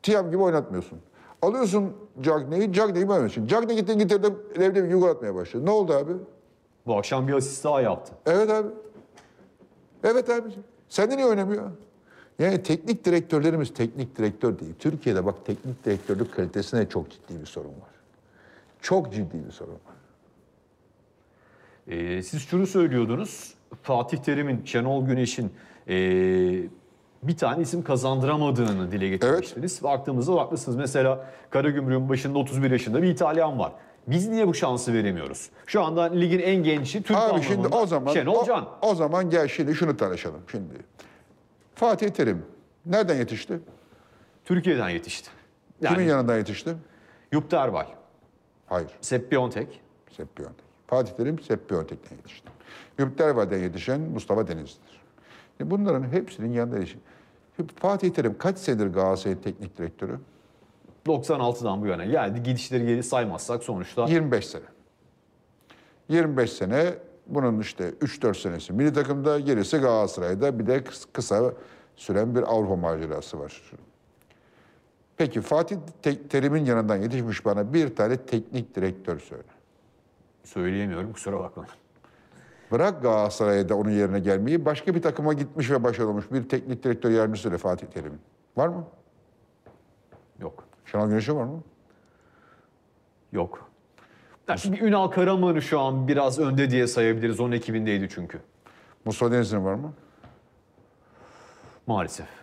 Tiam gibi oynatmıyorsun. Alıyorsun Cagney'i, Cagney'i oynatıyorsun. Cagney gitti İngiltere'de evde bir gol atmaya başladı. Ne oldu abi?
Bu akşam bir asist daha yaptı.
Evet abi. Evet abi. Sende niye oynamıyor? Yani teknik direktörlerimiz teknik direktör değil. Türkiye'de bak teknik direktörlük kalitesine çok ciddi bir sorun var. Çok ciddi bir sorun.
Ee, siz şunu söylüyordunuz. Fatih Terim'in, Şenol Güneş'in ee, bir tane isim kazandıramadığını dile getirmiştiniz. Baktığımızda haklısınız. Mesela Karagümrük'ün başında 31 yaşında bir İtalyan var. Biz niye bu şansı veremiyoruz? Şu anda ligin en gençi Türk
Abi şimdi o zaman
Şenol
o,
Can.
o zaman gel şimdi şunu tartışalım şimdi. Fatih Terim nereden yetişti?
Türkiye'den yetişti.
Kimin
Yani
yanından yetişti?
Yup Derbay,
Hayır.
Sepp Piontek,
Sepp Piontek. Fatih Terim Sepp Piontek'ten yetişti. Yurtderva'dan yetişen Mustafa Denizli'dir. Şimdi bunların hepsinin yanında. Şimdi Fatih Terim kaç senedir Galatasaray'ın teknik direktörü?
96'dan bu yana geldi. Gidişleri geri saymazsak sonuçta
25 sene. 25 sene bunun işte 3-4 senesi milli takımda gerisi Galatasaray'da bir de kıs- kısa süren bir Avrupa macerası var. Peki Fatih Te- Terim'in yanından yetişmiş bana bir tane teknik direktör söyle.
söyleyemiyorum kusura bakmayın.
Bırak Galatasaray'da onun yerine gelmeyi başka bir takıma gitmiş ve başarılı olmuş bir teknik direktör yardımcısı söyle Fatih Terim'in. Var mı?
Yok.
Şenol Güneş'in var mı?
Yok. Yani bir Ünal Karaman'ı şu an biraz önde diye sayabiliriz. Onun ekibindeydi çünkü.
Mustafa Denizli'nin var mı?
Maalesef.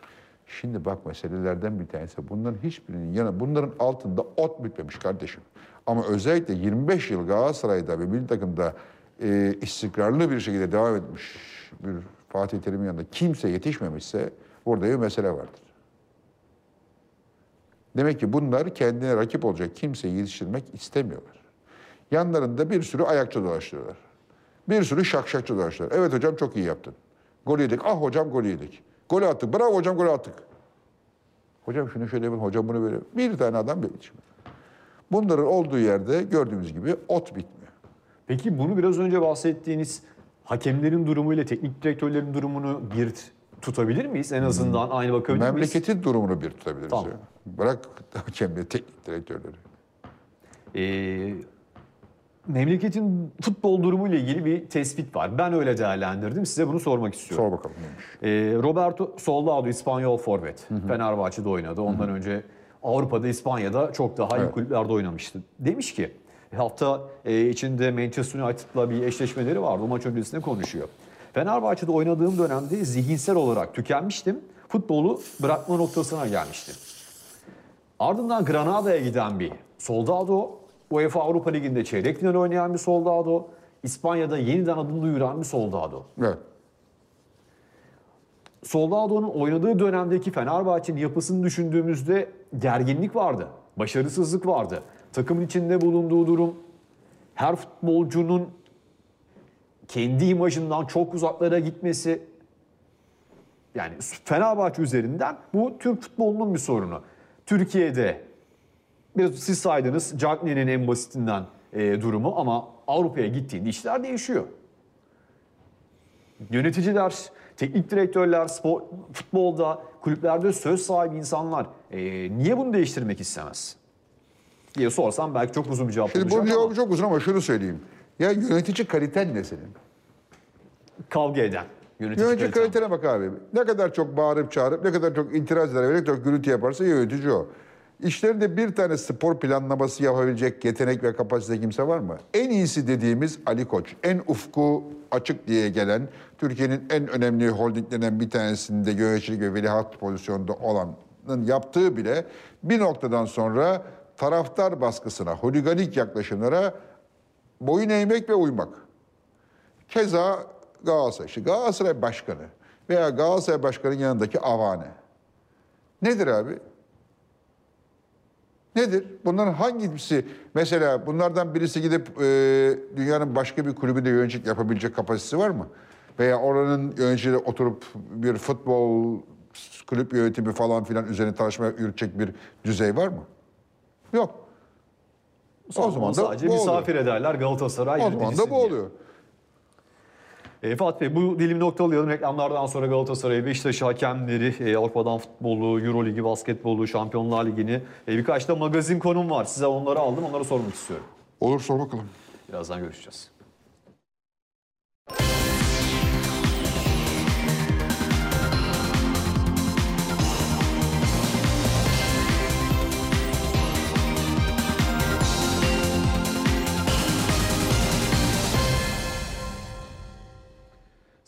Şimdi bak meselelerden bir tanesi bunların hiçbirinin yanı bunların altında ot bitmemiş kardeşim. Ama özellikle 25 yıl Galatasaray'da ve milli takımda e, istikrarlı bir şekilde devam etmiş bir Fatih Terim'in yanında kimse yetişmemişse orada bir mesele vardır. Demek ki bunlar kendine rakip olacak kimseyi yetiştirmek istemiyorlar. Yanlarında bir sürü ayakçı dolaştırıyorlar. Bir sürü şakşakçı dolaştırıyorlar. Evet hocam çok iyi yaptın. Gol yedik. Ah hocam gol yedik. Gol attık. Bravo hocam gol attık. Hocam şunu şöyle yapın, hocam bunu böyle. Bir tane adam bir yetişmiyor. Bunların olduğu yerde gördüğümüz gibi ot bitmiyor.
Peki bunu biraz önce bahsettiğiniz hakemlerin durumuyla teknik direktörlerin durumunu bir tutabilir miyiz? En azından aynı bakabilir miyiz?
Memleketin durumunu bir tutabiliriz.
Tamam.
ya. Bırak hakemle teknik direktörleri.
Ee, memleketin futbol durumu ile ilgili bir tespit var. Ben öyle değerlendirdim. Size bunu sormak istiyorum.
Sor bakalım.
Ee, Roberto Soldado İspanyol forvet. Fenerbahçe'de oynadı. Ondan önce Avrupa'da, İspanya'da çok daha iyi
Evet.
kulüplerde oynamıştı. Demiş ki hafta e, içinde Manchester United'la bir eşleşmeleri vardı. O maç öncesinde konuşuyor. Fenerbahçe'de oynadığım dönemde zihinsel olarak tükenmiştim. Futbolu bırakma noktasına gelmiştim. Ardından Granada'ya giden bir Soldado, UEFA Avrupa Ligi'nde çeyrek final oynayan bir Soldado, İspanya'da yeniden adını duyuran bir Soldado.
Evet.
Soldado'nun oynadığı dönemdeki Fenerbahçe'nin yapısını düşündüğümüzde gerginlik vardı. Başarısızlık vardı. Takımın içinde bulunduğu durum her futbolcunun kendi imajından çok uzaklara gitmesi yani Fenerbahçe üzerinden bu Türk futbolunun bir sorunu. Türkiye'de biraz siz saydınız Cagney'in en basitinden e, durumu ama Avrupa'ya gittiğinde işler değişiyor yöneticiler, teknik direktörler, spor, futbolda, kulüplerde söz sahibi insanlar e, niye bunu değiştirmek istemez? diye sorsam belki çok uzun bir cevap
Şimdi
olacak
bu
ama
cevabı çok uzun ama şunu söyleyeyim. Ya yönetici kaliten ne senin?
kavga eden yönetici,
Yönetici
kalite.
kalitene bak abi. Ne kadar çok bağırıp çağırıp, ne kadar çok itiraz eder, ne kadar çok gürültü yaparsa yönetici o. İşlerinde bir tane spor planlaması yapabilecek yetenek ve kapasite kimse var mı? En iyisi dediğimiz Ali Koç. En ufku açık diye gelen, Türkiye'nin en önemli holdinglerinden bir tanesinde yöneticilik ve veliaht pozisyonda olanın yaptığı bile bir noktadan sonra taraftar baskısına, holiganik yaklaşımlara boyun eğmek ve uymak. Keza Galatasaray. İşte Galatasaray Başkanı veya Galatasaray Başkanı'nın yanındaki avane. Nedir abi? Nedir? Bunların hangisi mesela bunlardan birisi gidip e, dünyanın başka bir kulübünde yöneticilik yapabilecek kapasitesi var mı? Veya oranın yöneticisi oturup bir futbol kulüp yönetimi falan filan üzerine tartışma yürütecek bir düzey var mı? Yok.
o zaman sadece
bu
misafir
oluyor.
ederler Galatasaray
O zaman da bu
diye.
oluyor.
E, Fatih Bey bu dilimi noktalayalım. Reklamlardan sonra Galatasaray, Beşiktaş hakemleri, e, Avrupa'dan futbolu, Euro Ligi, basketbolu, Şampiyonlar Ligi'ni e, birkaç da magazin konum var. Size onları aldım. Onları sormak istiyorum.
Olur sor bakalım.
Birazdan görüşeceğiz.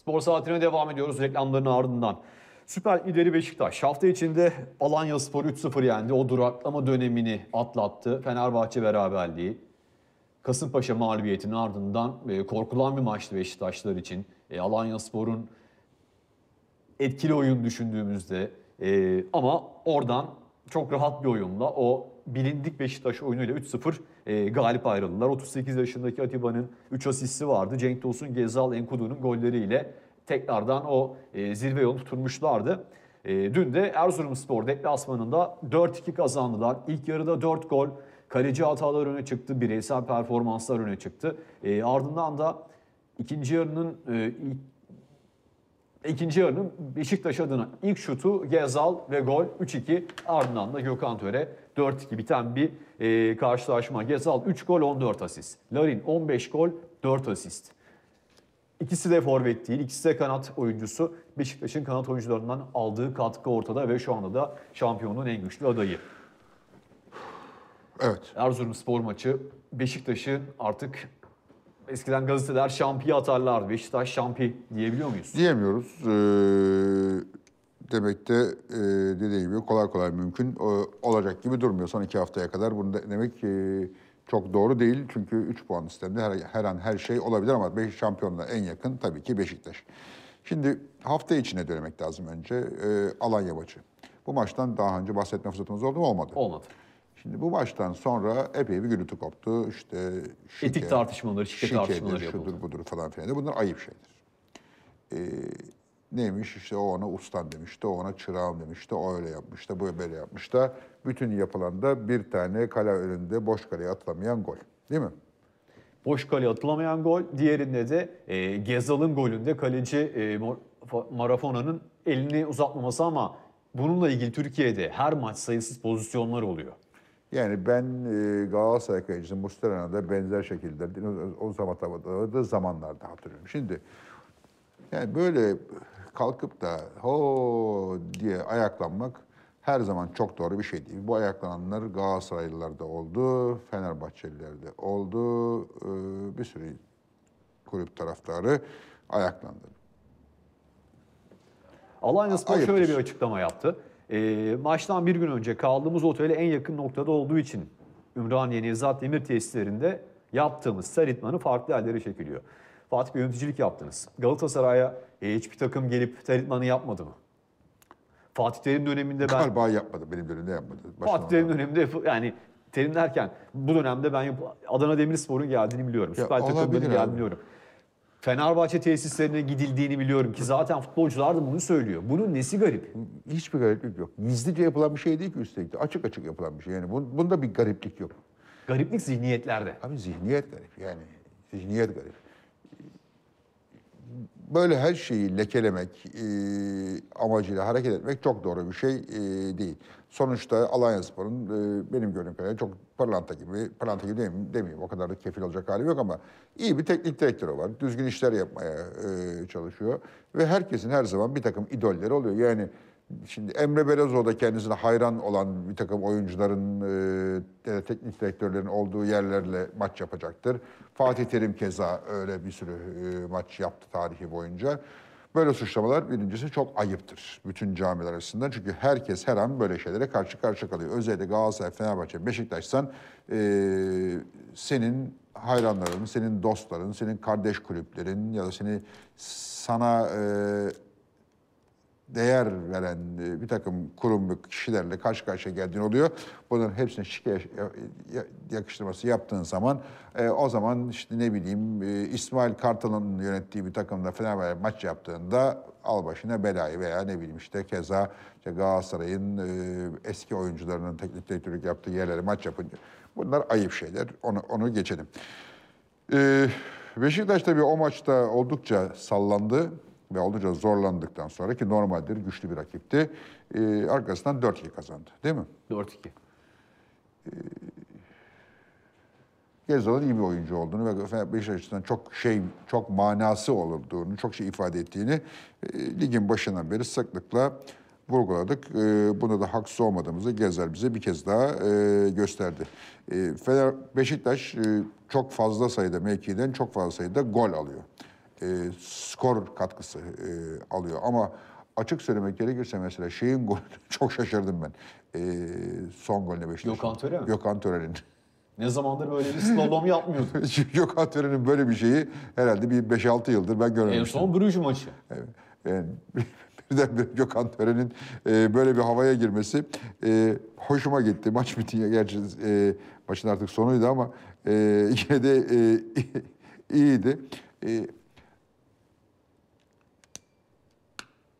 Spor saatine devam ediyoruz reklamların ardından. Süper lideri Beşiktaş hafta içinde Alanya Spor 3-0 yendi. O duraklama dönemini atlattı. Fenerbahçe beraberliği. Kasımpaşa mağlubiyetinin ardından e, korkulan bir maçtı Beşiktaşlar için. E, Alanya Spor'un etkili oyun düşündüğümüzde e, ama oradan çok rahat bir oyunla o bilindik Beşiktaş oyunuyla 3-0 e, galip ayrıldılar. 38 yaşındaki Atiba'nın 3 asisti vardı. Cenk Tosun, Gezal, Enkudu'nun golleriyle tekrardan o e, zirve yolunu tutunmuşlardı. E, dün de Erzurumspor deplasmanında 4-2 kazandılar. İlk yarıda 4 gol, kaleci hatalar öne çıktı, bireysel performanslar öne çıktı. E, ardından da ikinci yarının e, ilk İkinci yarının Beşiktaş adına ilk şutu Gezal ve gol 3-2 ardından da Gökhan Töre 4-2 biten bir e, karşılaşma. Gezal 3 gol 14 asist. Larin 15 gol 4 asist. İkisi de forvet değil, ikisi de kanat oyuncusu. Beşiktaş'ın kanat oyuncularından aldığı katkı ortada ve şu anda da şampiyonun en güçlü adayı.
Evet.
Erzurumspor maçı Beşiktaş'ın artık eskiden gazeteler şampiyon atarlardı. Beşiktaş şampiyon diyebiliyor muyuz?
Diyemiyoruz. Ee, demek de e, dediğim gibi kolay kolay mümkün e, olacak gibi durmuyor. Son iki haftaya kadar bunu da demek e, çok doğru değil. Çünkü 3 puan sisteminde her, her an her şey olabilir ama 5 şampiyonla en yakın tabii ki Beşiktaş. Şimdi hafta içine dönmek lazım önce. E, Alanya maçı. Bu maçtan daha önce bahsetme fırsatımız oldu mu? Olmadı.
Olmadı.
Şimdi bu maçtan sonra epey bir gürültü koptu. İşte şike,
Etik tartışmaları, şike
şikedir,
tartışmaları yapıldı.
şudur budur falan filan. Bunlar ayıp şeyler. Ee, neymiş işte o ona ustan demişti, o ona çırağım demişti, o öyle yapmış da bu böyle yapmış da bütün yapılan da bir tane kale önünde boş kaleye atılamayan gol. Değil mi?
Boş kaleye atılamayan gol. Diğerinde de e, Gezal'ın golünde kaleci e, Marafona'nın elini uzatmaması ama bununla ilgili Türkiye'de her maç sayısız pozisyonlar oluyor.
Yani ben e, Galatasaray kalecisi Muslera'na da benzer şekilde o zaman da zamanlarda hatırlıyorum. Şimdi yani böyle kalkıp da ho diye ayaklanmak her zaman çok doğru bir şey değil. Bu ayaklananlar Galatasaraylılarda oldu, Fenerbahçelilerde oldu, e, bir sürü kulüp taraftarı ayaklandı.
Alanya Spor
Ayıptır.
şöyle bir açıklama yaptı. Ee, maçtan bir gün önce kaldığımız otele en yakın noktada olduğu için Ümraniye Nevzat Demir tesislerinde yaptığımız seyretmanı farklı yerlere çekiliyor. Fatih Bey yöneticilik yaptınız. Galatasaray'a e, hiçbir takım gelip seyretmanı yapmadı mı? Fatih Terim döneminde ben
Galiba yapmadı, benim dönemde yapmadı. Baştan
Fatih Terim döneminde yani Terim derken bu dönemde ben yap- Adana Demirspor'un geldiğini biliyorum.
Ya
Süper takımların geldiğini
abi.
biliyorum. Fenerbahçe tesislerine gidildiğini biliyorum ki zaten futbolcular da bunu söylüyor. Bunun nesi garip?
Hiçbir gariplik yok. Gizlice yapılan bir şey değil ki üstelik de. Açık açık yapılan bir şey. Yani bun- bunda bir gariplik yok.
Gariplik zihniyetlerde.
Abi zihniyet garip yani. Zihniyet garip. Böyle her şeyi lekelemek e, amacıyla hareket etmek çok doğru bir şey e, değil. Sonuçta Alanyaspor'un e, benim gördüğüm kadarıyla çok pırlanta gibi, pırlanta gibi demeyeyim, demeyeyim o kadar da kefil olacak hali yok ama iyi bir teknik direktörü var. Düzgün işler yapmaya e, çalışıyor. Ve herkesin her zaman bir takım idolleri oluyor. Yani Şimdi Emre Belezoğlu da kendisine hayran olan bir takım oyuncuların, e, teknik direktörlerin olduğu yerlerle maç yapacaktır. Fatih Terim keza öyle bir sürü e, maç yaptı tarihi boyunca. Böyle suçlamalar birincisi çok ayıptır bütün camiler arasında. Çünkü herkes her an böyle şeylere karşı karşı kalıyor. Özellikle Galatasaray, Fenerbahçe, Beşiktaş'san e, senin hayranların, senin dostların, senin kardeş kulüplerin ya da seni sana e, değer veren e, bir takım kurum ve kişilerle karşı karşıya geldiğin oluyor. Bunların hepsine şike ya- ya- yakıştırması yaptığın zaman e, o zaman işte ne bileyim e, İsmail Kartal'ın yönettiği bir takımda Fenerbahçe maç yaptığında al başına belayı veya ne bileyim işte keza işte Galatasaray'ın e, eski oyuncularının teknik direktörlük yaptığı yerlere maç yapınca bunlar ayıp şeyler. Onu, onu geçelim. Ee, Beşiktaş tabii o maçta oldukça sallandı ve oldukça zorlandıktan sonra ki normaldir güçlü bir rakipti. Ee, arkasından 4-2 kazandı değil mi?
4-2.
Gezal'ın iyi bir oyuncu olduğunu ve Beşiktaş açısından çok şey, çok manası olduğunu, çok şey ifade ettiğini e, ligin başından beri sıklıkla vurguladık. E, buna da haksız olmadığımızı Gezel bize bir kez daha e, gösterdi. E, Fener, Beşiktaş e, çok fazla sayıda mevkiden çok fazla sayıda gol alıyor. E, skor katkısı e, alıyor ama açık söylemek gerekirse mesela şeyin golü çok şaşırdım ben. E, son golüne Beşiktaş'ın.
Gökhan Töre mi?
Gökhan Töre'nin.
Ne zamandır böyle bir slalom yapmıyordu.
Gökhan Töre'nin böyle bir şeyi herhalde bir 5-6 yıldır ben
en
görmemiştim.
son Bruges maçı.
Evet. Yani birdenbire Gökhan Töre'nin e, böyle bir havaya girmesi e, hoşuma gitti. Maç bitince gerçi e, maçın artık sonuydu ama e, yine de e, iyiydi. E,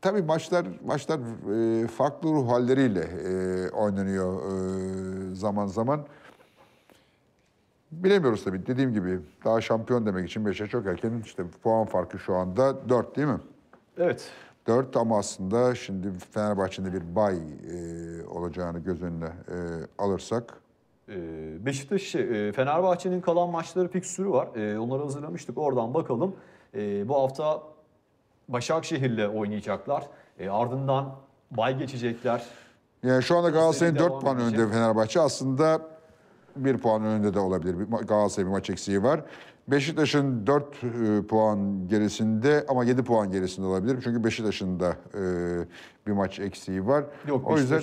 Tabii maçlar maçlar e, farklı ruh halleriyle e, oynanıyor e, zaman zaman. Bilemiyoruz tabii. Dediğim gibi daha şampiyon demek için Beşiktaş çok erken. İşte puan farkı şu anda 4 değil mi?
Evet.
4 ama aslında şimdi Fenerbahçe'de bir bay e, olacağını göz önüne e, alırsak
Beşiktaş, e, Fenerbahçe'nin kalan maçları fikstürü var. E, Onları hazırlamıştık. Oradan bakalım. Bu hafta Başakşehir'le oynayacaklar. E, Ardından bay geçecekler.
yani şu anda Galatasaray'ın
devam
4 puan
edecek.
önünde Fenerbahçe aslında bir puan önünde de olabilir. Galatasaray'ın bir maç eksiği var. Beşiktaş'ın 4 e, puan gerisinde ama 7 puan gerisinde olabilir. Çünkü Beşiktaş'ın da e, bir maç eksiği var.
Yok
o yüzden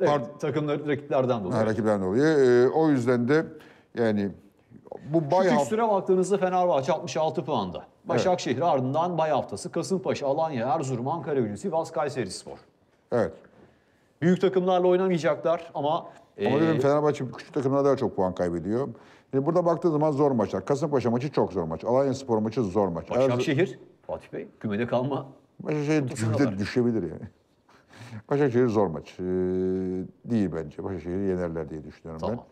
evet,
Pardon.
takımları rakiplerden dolayı.
Ha, rakiplerden dolayı. E, o yüzden de yani bu bay
Şu fikstüre baktığınızda Fenerbahçe 66 puanda. Başakşehir ardından bay haftası Kasımpaşa, Alanya, Erzurum, Ankara gücü, Sivas, Kayseri Spor.
evet.
Büyük takımlarla oynamayacaklar ama,
Ama
e,
dedim Fenerbahçe küçük takımlar daha çok puan kaybediyor. Şimdi burada baktığın zaman zor maçlar. Kasımpaşa maçı çok zor maç. Alanya Spor maçı zor maç.
Başakşehir, Fatih Bey kümede kalma.
Başakşehir kümede düşebilir yani. Başakşehir zor maç. Ee, değil bence. Başakşehir'i yenerler diye düşünüyorum
Tamam.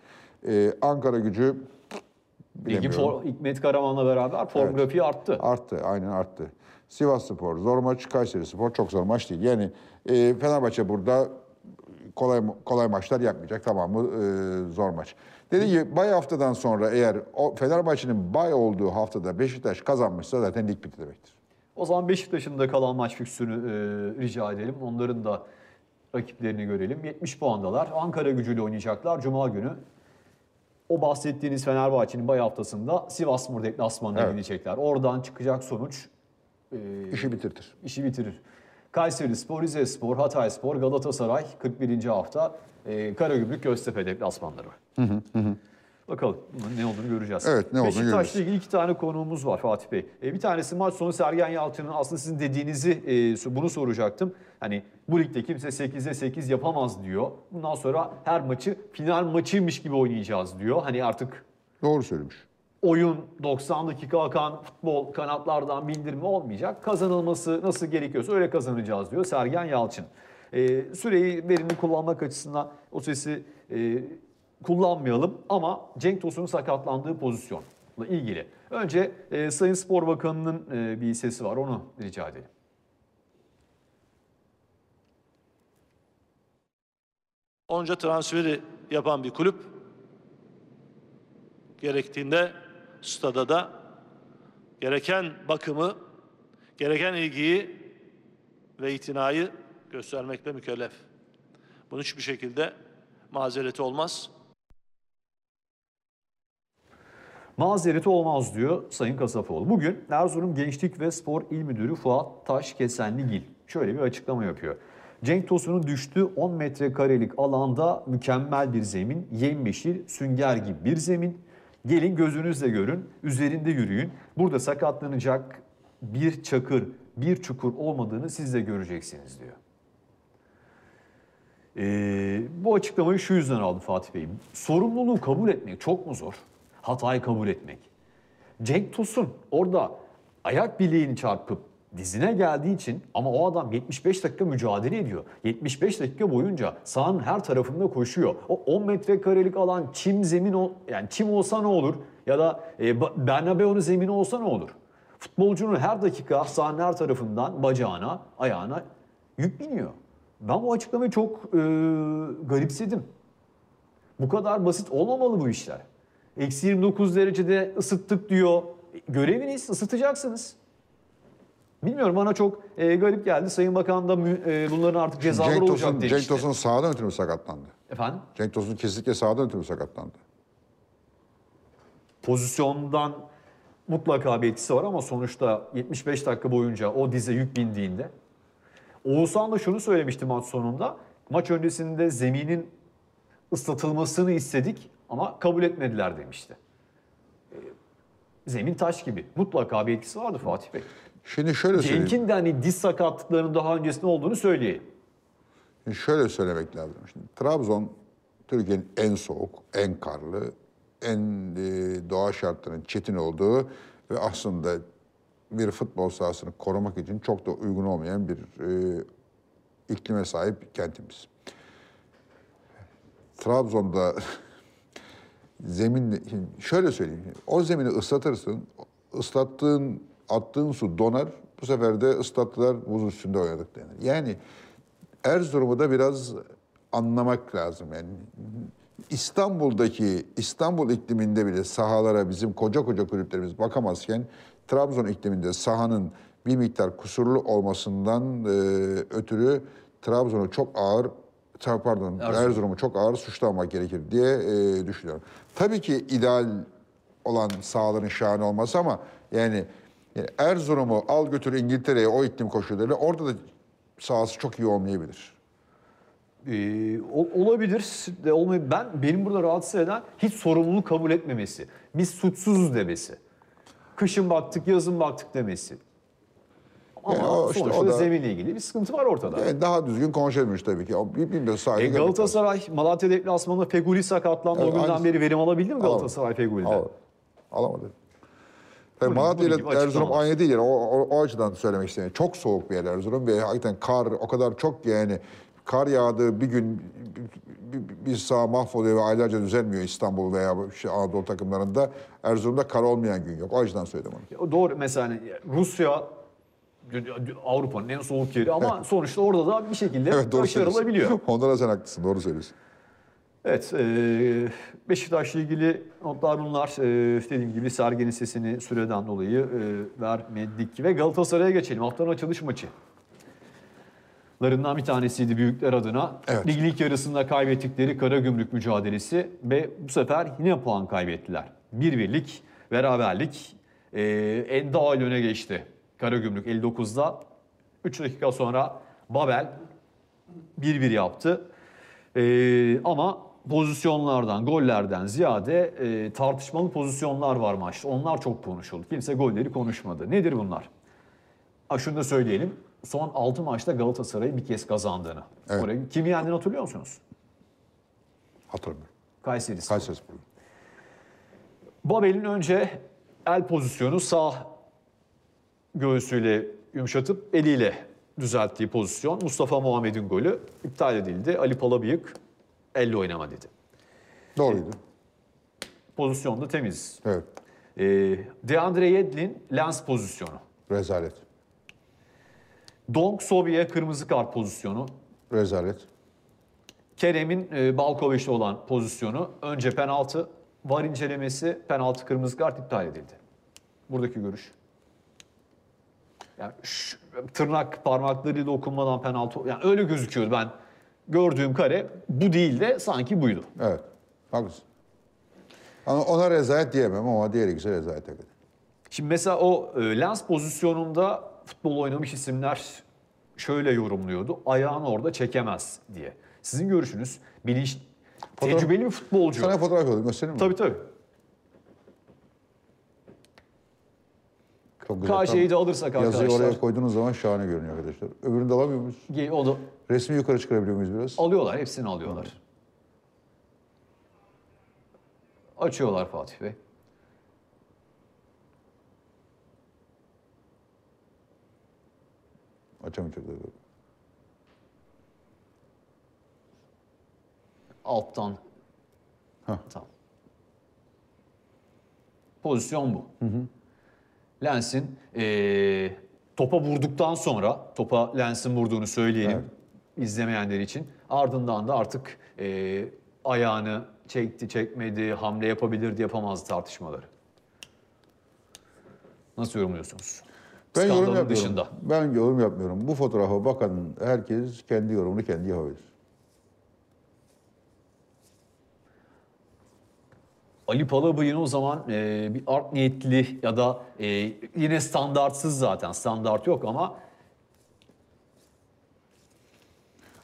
ben. Ee, Ankara gücü
Ligin for, Hikmet Karaman'la beraber form
Evet.
grafiği arttı.
Arttı, aynen arttı. Sivas Spor zor maç, Kayseri Spor çok zor maç değil. Yani e, Fenerbahçe burada kolay kolay maçlar yapmayacak. Tamamı e, zor maç. Dediğim gibi bay haftadan sonra eğer o Fenerbahçe'nin bay olduğu haftada Beşiktaş kazanmışsa zaten lig bitti demektir.
O zaman Beşiktaş'ın da kalan maç fikstürünü e, rica edelim. Onların da rakiplerini görelim. 70 puandalar. Ankara gücüyle oynayacaklar Cuma günü. O bahsettiğiniz Fenerbahçe'nin bay haftasında Sivasspor deplasmanına
Evet.
gidecekler. Oradan çıkacak sonuç e,
İşi bitirtir.
işi bitirir. Kayseri Spor, Rize Spor, Hatay Spor, Galatasaray 41. hafta e, Karagümrük Göztepe deplasmanları. Bakalım bunun ne olduğunu göreceğiz.
Evet, ne olduğunu
Beşiktaş'la
göreceğiz.
ilgili iki tane konuğumuz var Fatih Bey. E, bir tanesi maç sonu Sergen Yalçın'ın aslında sizin dediğinizi e, bunu soracaktım. Hani bu ligde kimse 8'e 8 yapamaz diyor. Bundan sonra her maçı final maçıymış gibi oynayacağız diyor. Hani artık
Doğru söylemiş.
oyun 90 dakika akan futbol kanatlardan bindirme olmayacak. Kazanılması nasıl gerekiyorsa öyle kazanacağız diyor Sergen Yalçın. Ee, süreyi verimli kullanmak açısından o sesi e, kullanmayalım ama Cenk Tosun'un sakatlandığı pozisyonla ilgili. Önce e, Sayın Spor Bakanı'nın e, bir sesi var onu rica edelim.
Onca transferi yapan bir kulüp gerektiğinde stada da gereken bakımı, gereken ilgiyi ve itinayı göstermekle mükellef. Bunun hiçbir şekilde mazereti olmaz.
Mazereti olmaz diyor Sayın Kasapoğlu. Bugün Erzurum Gençlik ve Spor İl Müdürü Fuat Taşkesenligil şöyle bir açıklama yapıyor. Cenk Tosun'un düştüğü 10 metrekarelik alanda mükemmel bir zemin, yemyeşil, sünger gibi bir zemin. Gelin gözünüzle görün, üzerinde yürüyün. Burada sakatlanacak bir çakır, bir çukur olmadığını siz de göreceksiniz diyor. Ee, bu açıklamayı şu yüzden aldı Fatih Bey. Sorumluluğu kabul etmek çok mu zor? Hatayı kabul etmek. Cenk Tosun orada ayak bileğini çarpıp dizine geldiği için ama o adam 75 dakika mücadele ediyor. 75 dakika boyunca sahanın her tarafında koşuyor. O 10 metrekarelik alan çim zemin ol, yani çim olsa ne olur? Ya da e, Bernabeu'nun zemini olsa ne olur? Futbolcunun her dakika sahanın her tarafından bacağına, ayağına yük biniyor. Ben bu açıklamayı çok e, garipsedim. Bu kadar basit olmamalı bu işler. Eksi 29 derecede ısıttık diyor. Göreviniz ısıtacaksınız. Bilmiyorum bana çok e, garip geldi. Sayın Bakan da e, bunların artık cezaları
Cenk
olacak
Tosun,
demişti.
Cenk Tosun sağdan ötürü sakatlandı?
Efendim?
Cenk Tosun kesinlikle sağdan ötürü sakatlandı?
Pozisyondan mutlaka bir etkisi var ama sonuçta 75 dakika boyunca o dize yük bindiğinde. Oğuzhan da şunu söylemişti maç sonunda. Maç öncesinde zeminin ıslatılmasını istedik ama kabul etmediler demişti. E, Zemin taş gibi. Mutlaka bir etkisi vardı Fatih Bey.
Şimdi şöyle söyleyeyim.
Cenk'in de hani diz sakatlıklarının daha öncesinde olduğunu söyleyelim.
Şimdi şöyle söylemek lazım. Şimdi Trabzon Türkiye'nin en soğuk, en karlı, en e, doğa şartlarının çetin olduğu ve aslında bir futbol sahasını korumak için çok da uygun olmayan bir e, iklime sahip kentimiz. Trabzon'da zemin şöyle söyleyeyim. O zemini ıslatırsın. ıslattığın attığın su donar. Bu sefer de ıslattılar buz üstünde oynadık denir. Yani Erzurum'u da biraz anlamak lazım. Yani İstanbul'daki İstanbul ikliminde bile sahalara bizim koca koca kulüplerimiz bakamazken Trabzon ikliminde sahanın bir miktar kusurlu olmasından e, ötürü Trabzon'u çok ağır pardon
Erzurum.
Erzurum'u çok ağır suçlamak gerekir diye e, düşünüyorum. Tabii ki ideal olan sahaların şahane olması ama yani, yani Erzurum'u al götür İngiltere'ye o iklim koşullarıyla orada da sahası çok iyi olmayabilir.
Ee, ol- olabilir de olmayabilir. Ben benim burada rahatsız eden hiç sorumluluk kabul etmemesi. Biz suçsuzuz demesi. Kışın baktık, yazın baktık demesi. Ama
Yani o işte
sonuçta
o da-
zeminle ilgili bir sıkıntı var ortada.
Yani daha düzgün konuşabilmiş tabii ki. Saygı
E. Galatasaray Malatya deplasmanında Feguli sakatlandı.
Evet,
o günden
aynısı.
beri verim alabildi mi Galatasaray Feguli'den?
Al- Alamadı.
Bunun-
Malatya ile Erzurum aynı değil. Yani. O, o, o açıdan söylemek istedim. Çok soğuk bir yer Erzurum ve hakikaten kar o kadar çok yani kar yağdığı bir gün bir, bir, saha mahvoluyor ve aylarca düzelmiyor İstanbul veya şey Anadolu takımlarında. Erzurum'da kar olmayan gün yok. O açıdan söyledim onu.
Doğru mesela hani Rusya Avrupa'nın en soğuk yeri ama sonuçta orada da bir şekilde
Evet doğru
başarılabiliyor.
söylüyorsun. Onda da sen haklısın. Doğru söylüyorsun.
Evet, e, Beşiktaş'la ilgili notlar bunlar. E, dediğim gibi Sergen'in sesini süreden dolayı e, vermedik. Ve Galatasaray'a geçelim. Haftanın açılış maçı. Larından bir tanesiydi büyükler adına.
Evet.
Ligin ilk yarısında kaybettikleri Karagümrük mücadelesi ve bu sefer yine puan kaybettiler. Bir birlik, beraberlik e, en daha öne geçti. Karagümrük 59'da 3 dakika sonra Babel 1-1 yaptı. Ee, ama pozisyonlardan, gollerden ziyade e, tartışmalı pozisyonlar var maçta. Onlar çok konuşuldu. Kimse golleri konuşmadı. Nedir bunlar? Ha, şunu da söyleyelim. Son 6 maçta Galatasaray'ı bir kez kazandığını.
Evet.
Orayı, kimi yendiğini hatırlıyor musunuz?
Hatırlamıyorum.
Kayseri.
Kayseri.
Babel'in önce el pozisyonu sağ göğsüyle yumuşatıp eliyle düzelttiği pozisyon. Mustafa Muhammed'in golü iptal edildi. Ali Palabıyık elle oynama dedi.
Doğruydu.
Pozisyon da temiz.
Evet.
Ee, Deandre Yedlin lens pozisyonu.
Rezalet.
Donk Sobi'ye kırmızı kart pozisyonu.
Rezalet.
Kerem'in e, Balkoviç'te olan pozisyonu. Önce penaltı, var incelemesi, penaltı kırmızı kart iptal edildi. Buradaki görüş. Yani şu- tırnak parmaklarıyla dokunmadan penaltı. Yani öyle gözüküyor ben. Gördüğüm kare bu değil de sanki buydu.
Evet. Haklısın. Ama ona rezalet diyemem ama diğer ikisi rezalet hakikaten.
Şimdi mesela o e, lens pozisyonunda futbol oynamış isimler şöyle yorumluyordu. Ayağını orada çekemez diye. Sizin görüşünüz bilinç
Fotoğraf-
tecrübeli bir futbolcu.
Sana fotoğraf yollayayım göstereyim mi?
Tabii tabii.
Çok güzel.
KJ'yi de alırsak
Yazıyı
arkadaşlar.
oraya koyduğunuz zaman şahane görünüyor arkadaşlar. Öbürünü de alamıyor muyuz?
Ge- O da
Resmi yukarı çıkarabiliyor muyuz biraz?
alıyorlar, hepsini alıyorlar. Açıyorlar Fatih Bey.
Açamayacaklar.
Alttan.
Hah.
Tamam. Pozisyon bu. Lens'in eee, topa vurduktan sonra, topa Lens'in vurduğunu söyleyelim izlemeyenler için. Ardından da artık eee, ayağını çekti, çekmedi, hamle yapabilirdi, yapamazdı tartışmaları. Nasıl yorumluyorsunuz?
Ben yorum yapmıyorum.
dışında.
Ben yorum yapmıyorum. Bu fotoğrafa bakan herkes kendi yorumunu kendi yapabilir.
Ali Palabıyık'ın o zaman e, bir art niyetli ya da e, yine standartsız zaten standart yok ama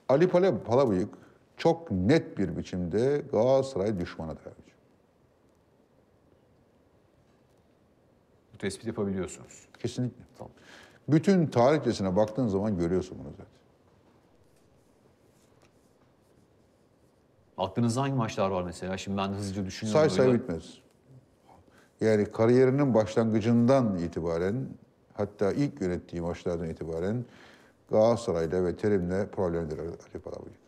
Ali Pala- Palabıyık çok net bir biçimde Galatasaray düşmanıdır. abiciğim.
bu tespit yapabiliyorsunuz.
Kesinlikle. Bütün tarihçesine baktığın zaman görüyorsun bunu zaten.
Aklınızda hangi maçlar var mesela? Şimdi ben hızlıca düşünüyorum.
Say say bitmez. Yani kariyerinin başlangıcından itibaren hatta ilk yönettiği maçlardan itibaren Galatasaray'la ve Terim'le problemlidir Ali Palabıyık.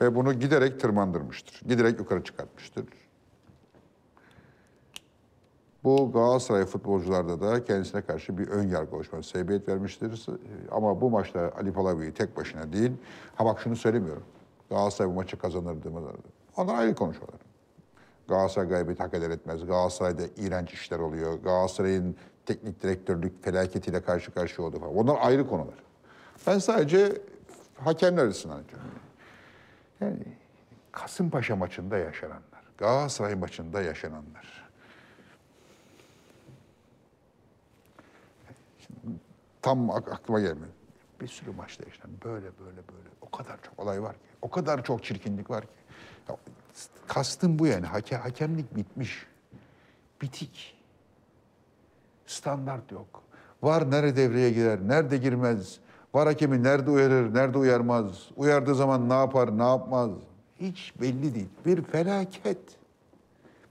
Ve bunu giderek tırmandırmıştır. Giderek yukarı çıkartmıştır. Bu Galatasaray futbolcularda da kendisine karşı bir ön yargı oluşması sebebiyet vermiştir. Ama bu maçta Ali Palabıyık tek başına değil. Ha bak şunu söylemiyorum. Galatasaray bu maçı kazanır demez. Onlar ayrı konuşuyorlar. Galatasaray galibiyeti hak eder etmez. Galatasaray'da iğrenç işler oluyor. Galatasaray'ın teknik direktörlük felaketiyle karşı karşıya oldu falan. Onlar ayrı konular. Ben sadece hakemler diyorum. Yani Kasımpaşa maçında yaşananlar, Galatasaray maçında yaşananlar. Şimdi tam ak- aklıma gelmedi. Bir sürü maçta yaşanan böyle böyle böyle o kadar çok olay var ki, o kadar çok çirkinlik var ki. Ya, kastım bu yani. Hake, hakemlik bitmiş. Bitik. Standart yok. Var nerede devreye girer, nerede girmez. Var hakemi nerede uyarır, nerede uyarmaz. Uyardığı zaman ne yapar, ne yapmaz. Hiç belli değil. Bir felaket.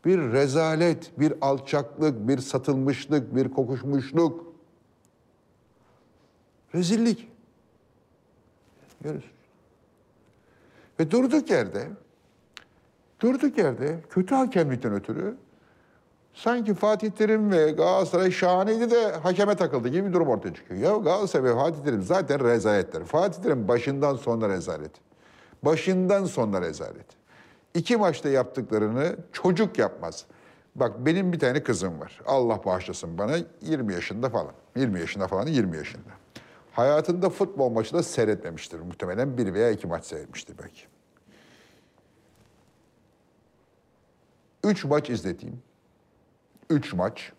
Bir rezalet, bir alçaklık, bir satılmışlık, bir kokuşmuşluk. Rezillik. Görüyorsun. Ve durduk yerde, durduk yerde kötü hakemlikten ötürü Sanki Fatih Terim ve Galatasaray şahaneydi de hakeme takıldı gibi bir durum ortaya çıkıyor. Ya Galatasaray ve Fatih Terim zaten rezaletler. Fatih Terim başından sonuna rezalet. Başından sonuna rezalet. İki maçta yaptıklarını çocuk yapmaz. Bak benim bir tane kızım var. Allah bağışlasın bana 20 yaşında falan. 20 yaşında falan 20 yaşında. Hayatında futbol maçı da seyretmemiştir. Muhtemelen bir veya iki maç seyretmiştir belki. Üç maç izleteyim. Üç maç.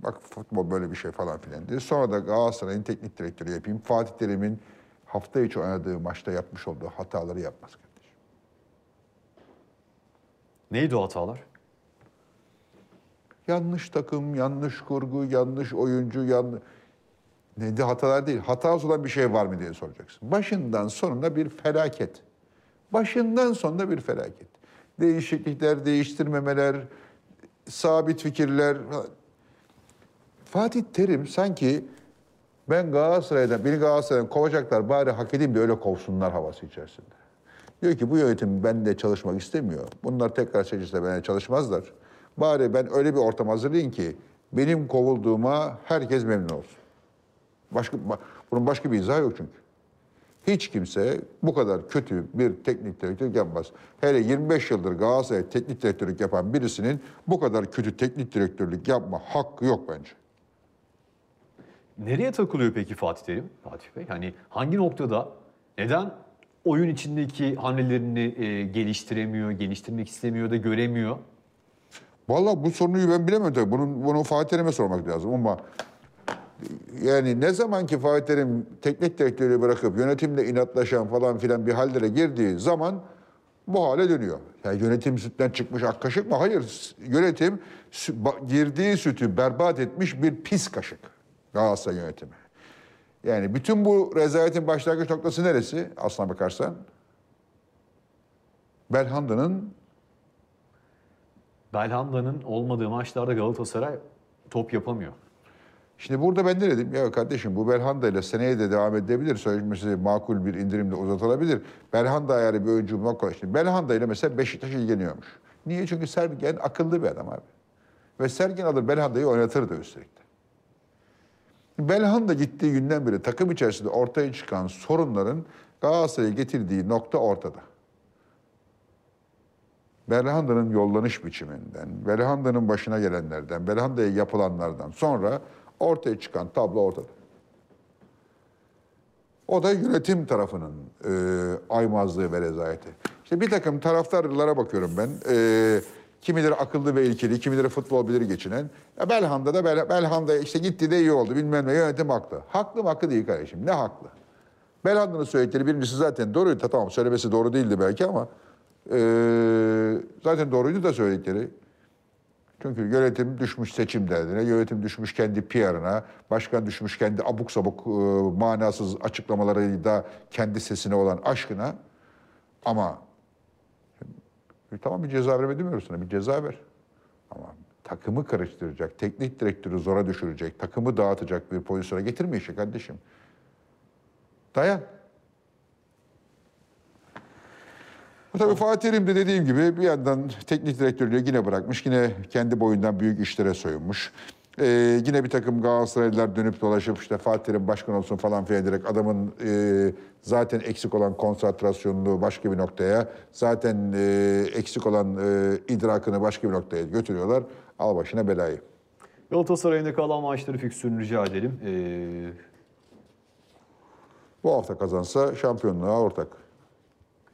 Bak futbol böyle bir şey falan filan diye. Sonra da Galatasaray'ın teknik direktörü yapayım. Fatih Terim'in hafta içi oynadığı maçta yapmış olduğu hataları yapmaz kardeşim.
Neydi o hatalar?
Yanlış takım, yanlış kurgu, yanlış oyuncu, yanlış... Ne de hatalar değil. Hatası olan bir şey var mı diye soracaksın. Başından sonuna bir felaket. Başından sonuna bir felaket. Değişiklikler, değiştirmemeler, sabit fikirler. Fatih Terim sanki ben Galatasaray'dan, beni Galatasaray'dan kovacaklar bari hak edeyim de öyle kovsunlar havası içerisinde. Diyor ki bu yönetim bende çalışmak istemiyor. Bunlar tekrar seçilse benimle çalışmazlar. Bari ben öyle bir ortam hazırlayayım ki benim kovulduğuma herkes memnun olsun. Başka, ba- bunun başka bir izahı yok çünkü. Hiç kimse bu kadar kötü bir teknik direktörlük yapmaz. Hele 25 yıldır Galatasaray teknik direktörlük yapan birisinin bu kadar kötü teknik direktörlük yapma hakkı yok bence.
Nereye takılıyor peki Fatih Terim? Fatih Bey hani hangi noktada neden oyun içindeki hamlelerini e, geliştiremiyor, geliştirmek istemiyor da göremiyor?
Vallahi bu soruyu ben bilemem tabii. Bunun, bunu Fatih Terim'e sormak lazım ama yani ne zaman ki Fatih Terim teknik direktörü bırakıp yönetimle inatlaşan falan filan bir hallere girdiği zaman bu hale dönüyor. Yani yönetim sütten çıkmış ak kaşık mı? Hayır. Yönetim girdiği sütü berbat etmiş bir pis kaşık. Galatasaray yönetimi. Yani bütün bu rezaletin başlangıç noktası neresi aslına bakarsan? Belhanda'nın
Belhanda'nın olmadığı maçlarda Galatasaray top yapamıyor.
Şimdi burada ben ne dedim? Ya kardeşim bu Belhanda ile seneye de devam edebilir. Sözleşmesi makul bir indirimle uzatılabilir. Belhanda ayarı bir oyuncu bulmak kolay. Şimdi Belhanda ile mesela Beşiktaş ilgileniyormuş. Niye? Çünkü Sergen akıllı bir adam abi. Ve Sergen alır Belhanda'yı oynatır da üstelik de. Belhanda gittiği günden beri takım içerisinde ortaya çıkan sorunların Galatasaray'a getirdiği nokta ortada. Belhanda'nın yollanış biçiminden, Belhanda'nın başına gelenlerden, Belhanda'ya yapılanlardan sonra ortaya çıkan tablo ortada. O da yönetim tarafının e, aymazlığı ve rezaleti. İşte bir takım taraftarlara bakıyorum ben. E, kimileri akıllı ve ilkeli, kimileri futbol bilir geçinen. Ya Belhanda da Bel, Belhanda işte gitti de iyi oldu bilmem ne yönetim haklı. Haklı mı haklı değil kardeşim. Ne haklı? Belhanda'nın söyledikleri birincisi zaten doğruydu. Tamam söylemesi doğru değildi belki ama e, zaten doğruydu da söyledikleri. Çünkü yönetim düşmüş seçim derdine, yönetim düşmüş kendi PR'ına, başkan düşmüş kendi abuk sabuk e, manasız açıklamalarıyla kendi sesine olan aşkına. Ama e, tamam bir ceza verme demiyoruz sana, bir ceza ver. Ama takımı karıştıracak, teknik direktörü zora düşürecek, takımı dağıtacak bir pozisyona getirme işi kardeşim. Dayan. Tabii Fatih Terim de dediğim gibi bir yandan teknik direktörlüğü yine bırakmış. Yine kendi boyundan büyük işlere soyunmuş. Ee, yine bir takım Galatasaraylılar dönüp dolaşıp işte Fatih Terim başkan olsun falan filan diyerek adamın e, zaten eksik olan konsantrasyonunu başka bir noktaya, zaten e, eksik olan e, idrakını başka bir noktaya götürüyorlar. Al başına belayı.
Galatasaray'ın kalan maçları fikstürünü rica edelim. Ee,
Bu hafta kazansa şampiyonluğa ortak.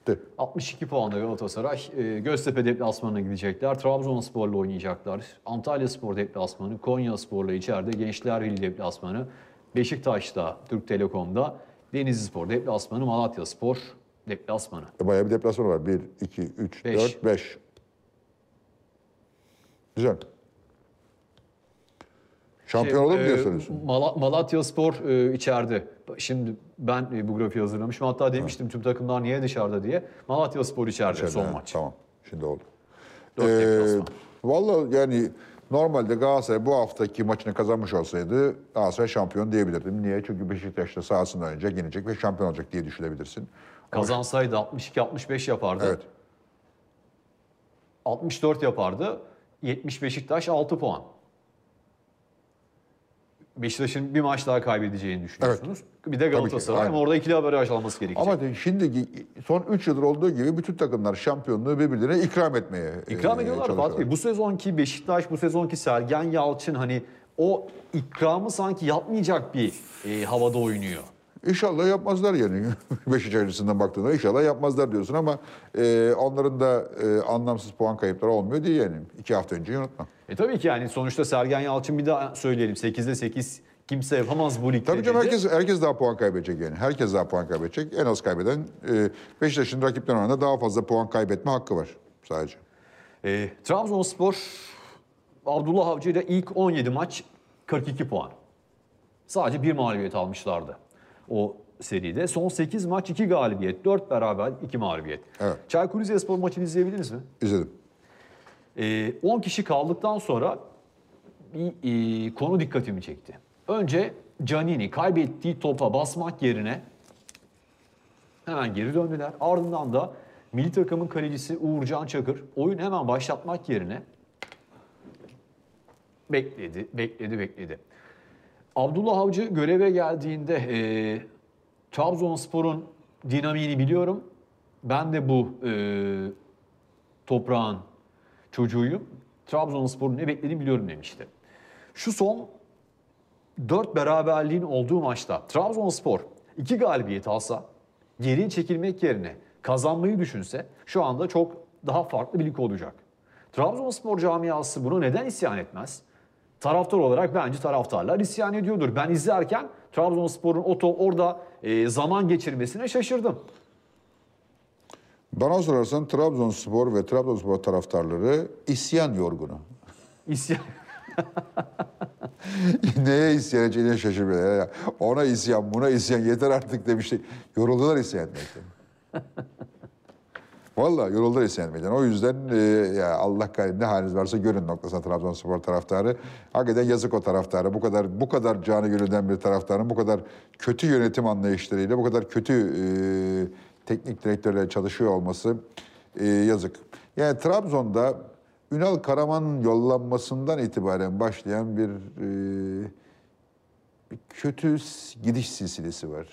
De.
62 puanla Galatasaray. E, Göztepe deplasmanına gidecekler. Trabzonspor'la oynayacaklar. Antalya Spor deplasmanı, Konya Spor'la içeride. Gençler Birliği deplasmanı. Beşiktaş'ta, Türk Telekom'da. Denizli Spor deplasmanı, Malatya Spor deplasmanı.
Bayağı bir deplasman var. 1, 2, 3,
Beş.
4, 5. Güzel. Şampiyon olur mu
Şey, e,
soruyorsun.
Mala- Malatya Spor e, içeride. Şimdi ben e, bu grafiği hazırlamışım. Hatta demiştim tüm takımlar niye dışarıda diye. Malatya Spor içeride
İçeride,
son
ha,
maç.
Tamam. Şimdi oldu.
Dört deplasman.
Vallahi yani normalde Galatasaray bu haftaki maçını kazanmış olsaydı Galatasaray şampiyon diyebilirdim. Niye? Çünkü Beşiktaş'ta sahasında oynayacak, yenecek ve şampiyon olacak diye düşünebilirsin.
Kazansaydı 62-65 yapardı.
Evet.
64 yapardı. 70 Beşiktaş 6 puan. Beşiktaş'ın bir maç daha kaybedeceğini düşünüyorsunuz. Bir de Galatasaray
aynen.
ama orada ikili averaj alması gerekecek.
Ama şimdi son 3 yıldır olduğu gibi bütün takımlar şampiyonluğu birbirlerine ikram etmeye
İkram
e,
ediyorlar Fatih. Bey. Bu sezonki Beşiktaş, bu sezonki Sergen Yalçın hani o ikramı sanki yapmayacak bir e, havada oynuyor.
İnşallah yapmazlar yani. Beşiktaş açısından baktığında inşallah yapmazlar diyorsun ama e, onların da e, anlamsız puan kayıpları olmuyor değil yani. İki hafta önce unutma.
E tabii ki yani sonuçta Sergen Yalçın bir daha söyleyelim 8'de 8 kimse yapamaz bu ligde
Tabii canım herkes, herkes daha puan kaybedecek yani. Herkes daha puan kaybedecek. En az kaybeden e, Beşiktaş'ın rakipten oranında daha fazla puan kaybetme hakkı var sadece.
E, Trabzonspor Abdullah Avcı ile ilk 17 maç 42 puan. Sadece bir mağlubiyet almışlardı o seride. Son 8 maç 2 galibiyet, 4 beraber 2 mağlubiyet.
Evet.
Çaykur Rizespor maçını izleyebildiniz mi?
İzledim.
Ee, 10 kişi kaldıktan sonra bir e, konu dikkatimi çekti. Önce Canini kaybettiği topa basmak yerine hemen geri döndüler. Ardından da milli takımın kalecisi Uğurcan Çakır oyun hemen başlatmak yerine bekledi, bekledi, bekledi. Abdullah Avcı göreve geldiğinde e, Trabzonspor'un dinamiğini biliyorum. Ben de bu e, toprağın çocuğuyum. Trabzonspor'un ne beklediğini biliyorum demişti. Şu son 4 beraberliğin olduğu maçta Trabzonspor 2 galibiyet alsa geriye çekilmek yerine kazanmayı düşünse şu anda çok daha farklı bir lig olacak. Trabzonspor camiası bunu neden isyan etmez? Taraftar olarak bence taraftarlar isyan ediyordur. Ben izlerken Trabzonspor'un o top orada e, zaman geçirmesine şaşırdım.
Bana sorarsan Trabzonspor ve Trabzonspor taraftarları isyan yorgunu.
İsyan.
Neye isyan edeceğine şaşırmıyorlar. Ya. Ona isyan, buna isyan yeter artık demiştik. Yoruldular isyan etmekten. Vallahi yoruldular isyan etmekten. O yüzden e, ya Allah kahretsin ne haliniz varsa görün noktasına Trabzonspor taraftarı. Hakikaten yazık o taraftara. Bu kadar bu kadar canı gönülden bir taraftarın bu kadar kötü yönetim anlayışlarıyla, bu kadar kötü e, teknik direktörle çalışıyor olması e, yazık. Yani Trabzon'da Ünal Karaman'ın yollanmasından itibaren başlayan bir e, kötü gidiş silsilesi var.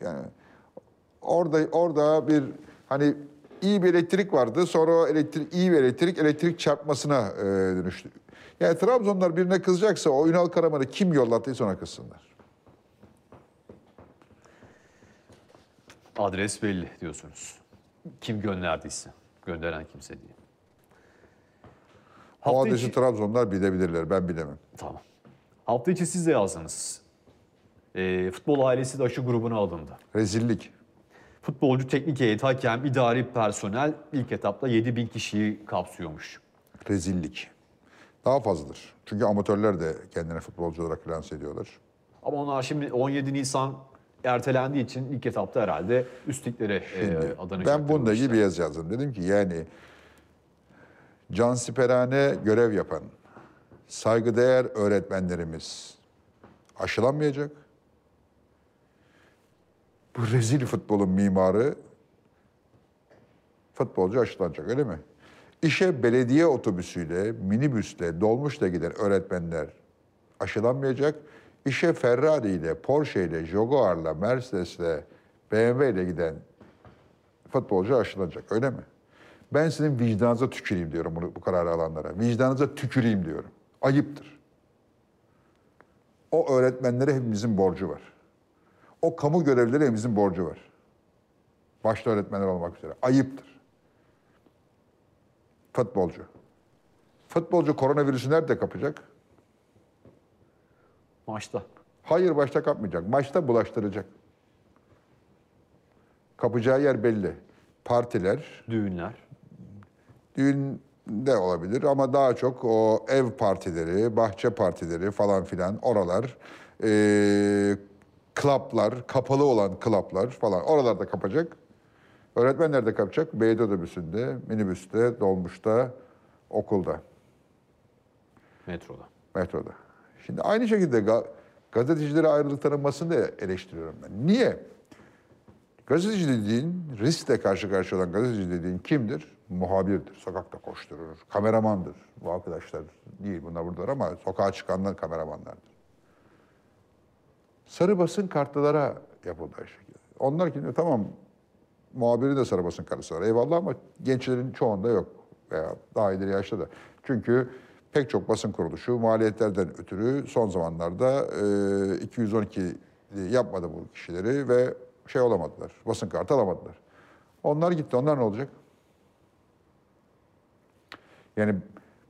Yani orada orada bir hani iyi bir elektrik vardı. Sonra o elektrik iyi bir elektrik elektrik çarpmasına e, dönüştü. Yani Trabzonlar birine kızacaksa o Ünal Karaman'ı kim yollattıysa ona kızsınlar.
Adres belli diyorsunuz. Kim gönderdiyse. Gönderen kimse diye.
O
Hafta
adresi
içi-
Trabzonlar bilebilirler. Ben bilemem.
Tamam. Hafta içi siz de yazdınız. Ee, futbol ailesi de aşı grubuna alındı.
Rezillik.
Futbolcu, teknik heyet, hakem, idari personel ilk etapta 7000 kişiyi kapsıyormuş.
Rezillik. Daha fazladır. Çünkü amatörler de kendine futbolcu olarak lanse ediyorlar.
Ama onlar şimdi 17 Nisan ertelendiği için ilk etapta herhalde üst liglere e, adanacaklar.
Ben bununla
bu
ilgili bir yazı yazdım. Dedim ki yani cansiperane görev yapan saygıdeğer öğretmenlerimiz aşılanmayacak. Bu rezil futbolun mimarı futbolcu aşılanacak öyle mi? İşe belediye otobüsüyle, minibüsle, dolmuşla giden öğretmenler aşılanmayacak. İşe Ferrari ile, Porsche ile, Jaguar'la, Mercedes'le, BMW ile giden futbolcu aşılanacak öyle mi? Ben sizin vicdanınıza tüküreyim diyorum bunu, bu kararı alanlara. Vicdanınıza tüküreyim diyorum. Ayıptır. O öğretmenlere hepimizin borcu var. O kamu görevlileri hepimizin borcu var. Başta öğretmenler olmak üzere. Ayıptır. Futbolcu. Futbolcu koronavirüsü nerede kapacak?
Maçta.
Hayır başta kapmayacak. Maçta bulaştıracak. Kapacağı yer belli. Partiler,
Düğünler.
düğün de olabilir ama daha çok o ev partileri, bahçe partileri falan filan oralar, eee klaplar, kapalı olan klaplar falan oralarda kapacak. Öğretmenler de kapacak. Belediye otobüsünde, minibüste, dolmuşta, okulda,
Metroda.
metroda. Şimdi aynı şekilde ga- gazetecilere ayrılık tanınmasını da eleştiriyorum ben. Niye? Gazeteci dediğin, riskle karşı karşıya olan gazeteci dediğin kimdir? Muhabirdir. Sokakta koşturur. Kameramandır. Bu arkadaşlar değil bunlar buradalar ama sokağa çıkanlar kameramanlardır. Sarı basın kartlılara yapıldı aynı şekilde. Onlar ki tamam muhabiri de sarı basın kartısı var eyvallah ama gençlerin çoğunda yok veya daha ileri yaşta da. Çünkü pek çok basın kuruluşu maliyetlerden ötürü son zamanlarda e, 212 yapmadı bu kişileri ve şey olamadılar, basın kartı alamadılar. Onlar gitti, onlar ne olacak? Yani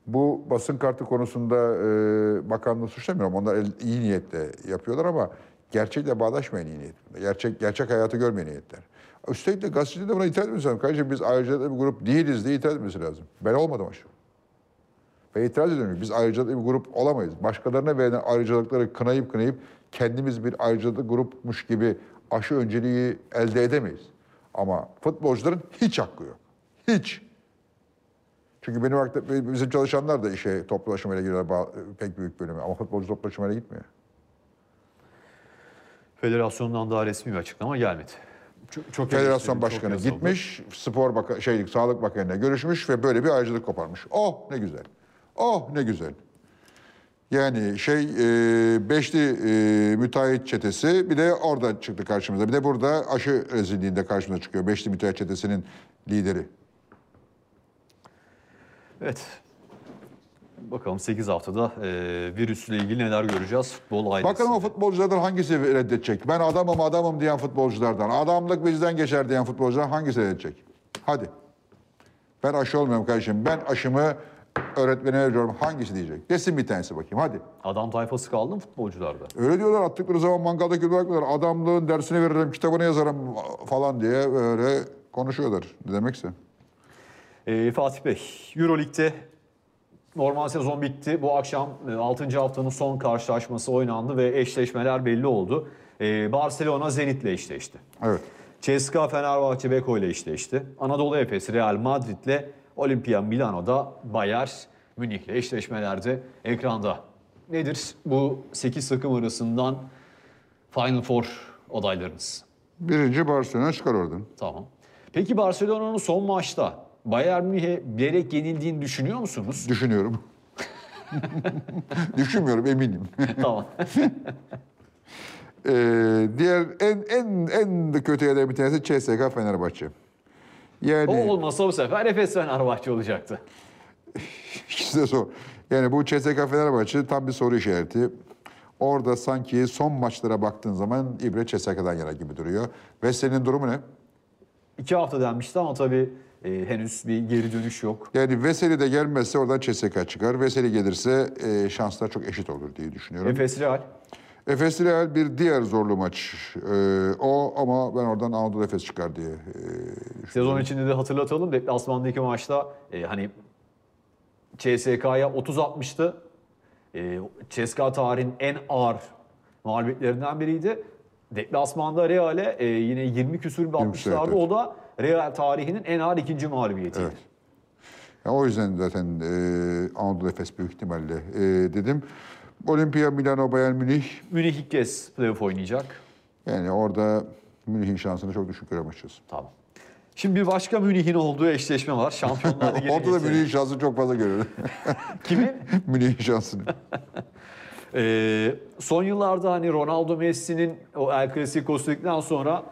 bu basın kartı konusunda e, bakanlığı suçlamıyorum. Onlar el- iyi niyetle yapıyorlar ama gerçekle bağdaşmayan iyi niyetler. Gerçek, gerçek hayatı görmeyen niyetler. Üstelik de gazeteci de buna itaat etmesi lazım. Kardeşim biz ayrıcalıklı bir grup değiliz diye itaat etmesi lazım. Ben olmadım aşağı. Ben itiraz ediyorum. Biz ayrıcalıklı bir grup olamayız. Başkalarına verilen ayrıcalıkları kınayıp kınayıp kendimiz bir ayrıcalıklı grupmuş gibi aşı önceliği elde edemeyiz. Ama futbolcuların hiç hakkı yok. Hiç. Çünkü benim vakti, bizim çalışanlar da işe toplu taşımayla giriyorlar pek büyük bölümü. Ama futbolcu toplu taşımayla gitmiyor.
Federasyondan daha resmi bir açıklama gelmedi. Çok, çok
Federasyon
çok
başkanı
yazıldı.
gitmiş, spor baka, şeylik, sağlık bakanıyla görüşmüş ve böyle bir ayrıcalık koparmış. Oh ne güzel. Oh ne güzel. Yani şey e, beşli e, müteahhit çetesi bir de orada çıktı karşımıza. Bir de burada aşı rezilliğinde karşımıza çıkıyor. Beşli müteahhit çetesinin lideri.
Evet. Bakalım 8 haftada e, virüsle ilgili neler göreceğiz futbol ailesi.
Bakalım o futbolculardan hangisi reddedecek? Ben adamım adamım diyen futbolculardan, adamlık bizden geçer diyen futbolculardan hangisi reddedecek? Hadi. Ben aşı olmuyorum kardeşim. Ben aşımı öğretmene veriyorum. Hangisi diyecek? Desin bir tanesi bakayım hadi.
Adam tayfası kaldı mı futbolcularda?
Öyle diyorlar attıkları zaman mangalda gibi bakmıyorlar. Adamlığın dersini veririm, kitabını yazarım falan diye böyle konuşuyorlar. Ne demekse.
E, Fatih Bey, Euroleague'de normal sezon bitti. Bu akşam 6. haftanın son karşılaşması oynandı ve eşleşmeler belli oldu. E, Barcelona Zenit'le eşleşti.
Evet.
CSKA Fenerbahçe Beko ile eşleşti. Anadolu Efes Real Madrid'le Olimpia Milano'da Bayern Münih'le eşleşmelerde ekranda. Nedir bu 8 takım arasından Final Four adaylarınız?
Birinci Barcelona çıkar oradan.
Tamam. Peki Barcelona'nın son maçta Bayern Münih'e bilerek yenildiğini düşünüyor musunuz?
Düşünüyorum. Düşünmüyorum eminim.
tamam.
Ee, diğer en en en de kötü yerler bir tanesi CSKA Fenerbahçe. Yani
O olmasa bu sefer Efes Fenerbahçe olacaktı.
ikisi de zor. Yani bu CSKA Fenerbahçe tam bir soru işareti. Orada sanki son maçlara baktığın zaman İbre CSKA'dan yana gibi duruyor. Ve senin durumu ne?
İki hafta denmişti ama tabii e, henüz bir geri dönüş yok.
Yani Veseli de gelmezse oradan CSKA çıkar. Veseli gelirse e, şanslar çok eşit olur diye düşünüyorum.
Efes Real.
Efes Real bir diğer zorlu maç. Ee, o ama ben oradan Anadolu Efes çıkar diye e,
Sezon içinde de hatırlatalım. Deplasmandaki maçta e, hani CSK'ya 30 atmıştı. E, CSKA tarihin en ağır mağlubiyetlerinden biriydi. Deplasmanda Real'e e, yine 20 küsür bir atmışlardı.
evet.
O da Real tarihinin en ağır ikinci mağlubiyetiydi.
Evet. Ya o yüzden zaten e, Anadolu Efes büyük ihtimalle e, dedim. Olimpia Milano Bayern Münih
Münih ilk kez playoff oynayacak.
yani orada Münih'in şansını çok düşük görüyorum açıkçası.
Tamam. Şimdi bir başka Münih'in olduğu eşleşme var. Şampiyonlar Ligi'ne
Orada da. Münih'in şansını çok fazla görüyorum.
Kimin?
Münih'in şansını.
Ee, son yıllarda hani Ronaldo Messi'nin o El Clasico dedikten sonra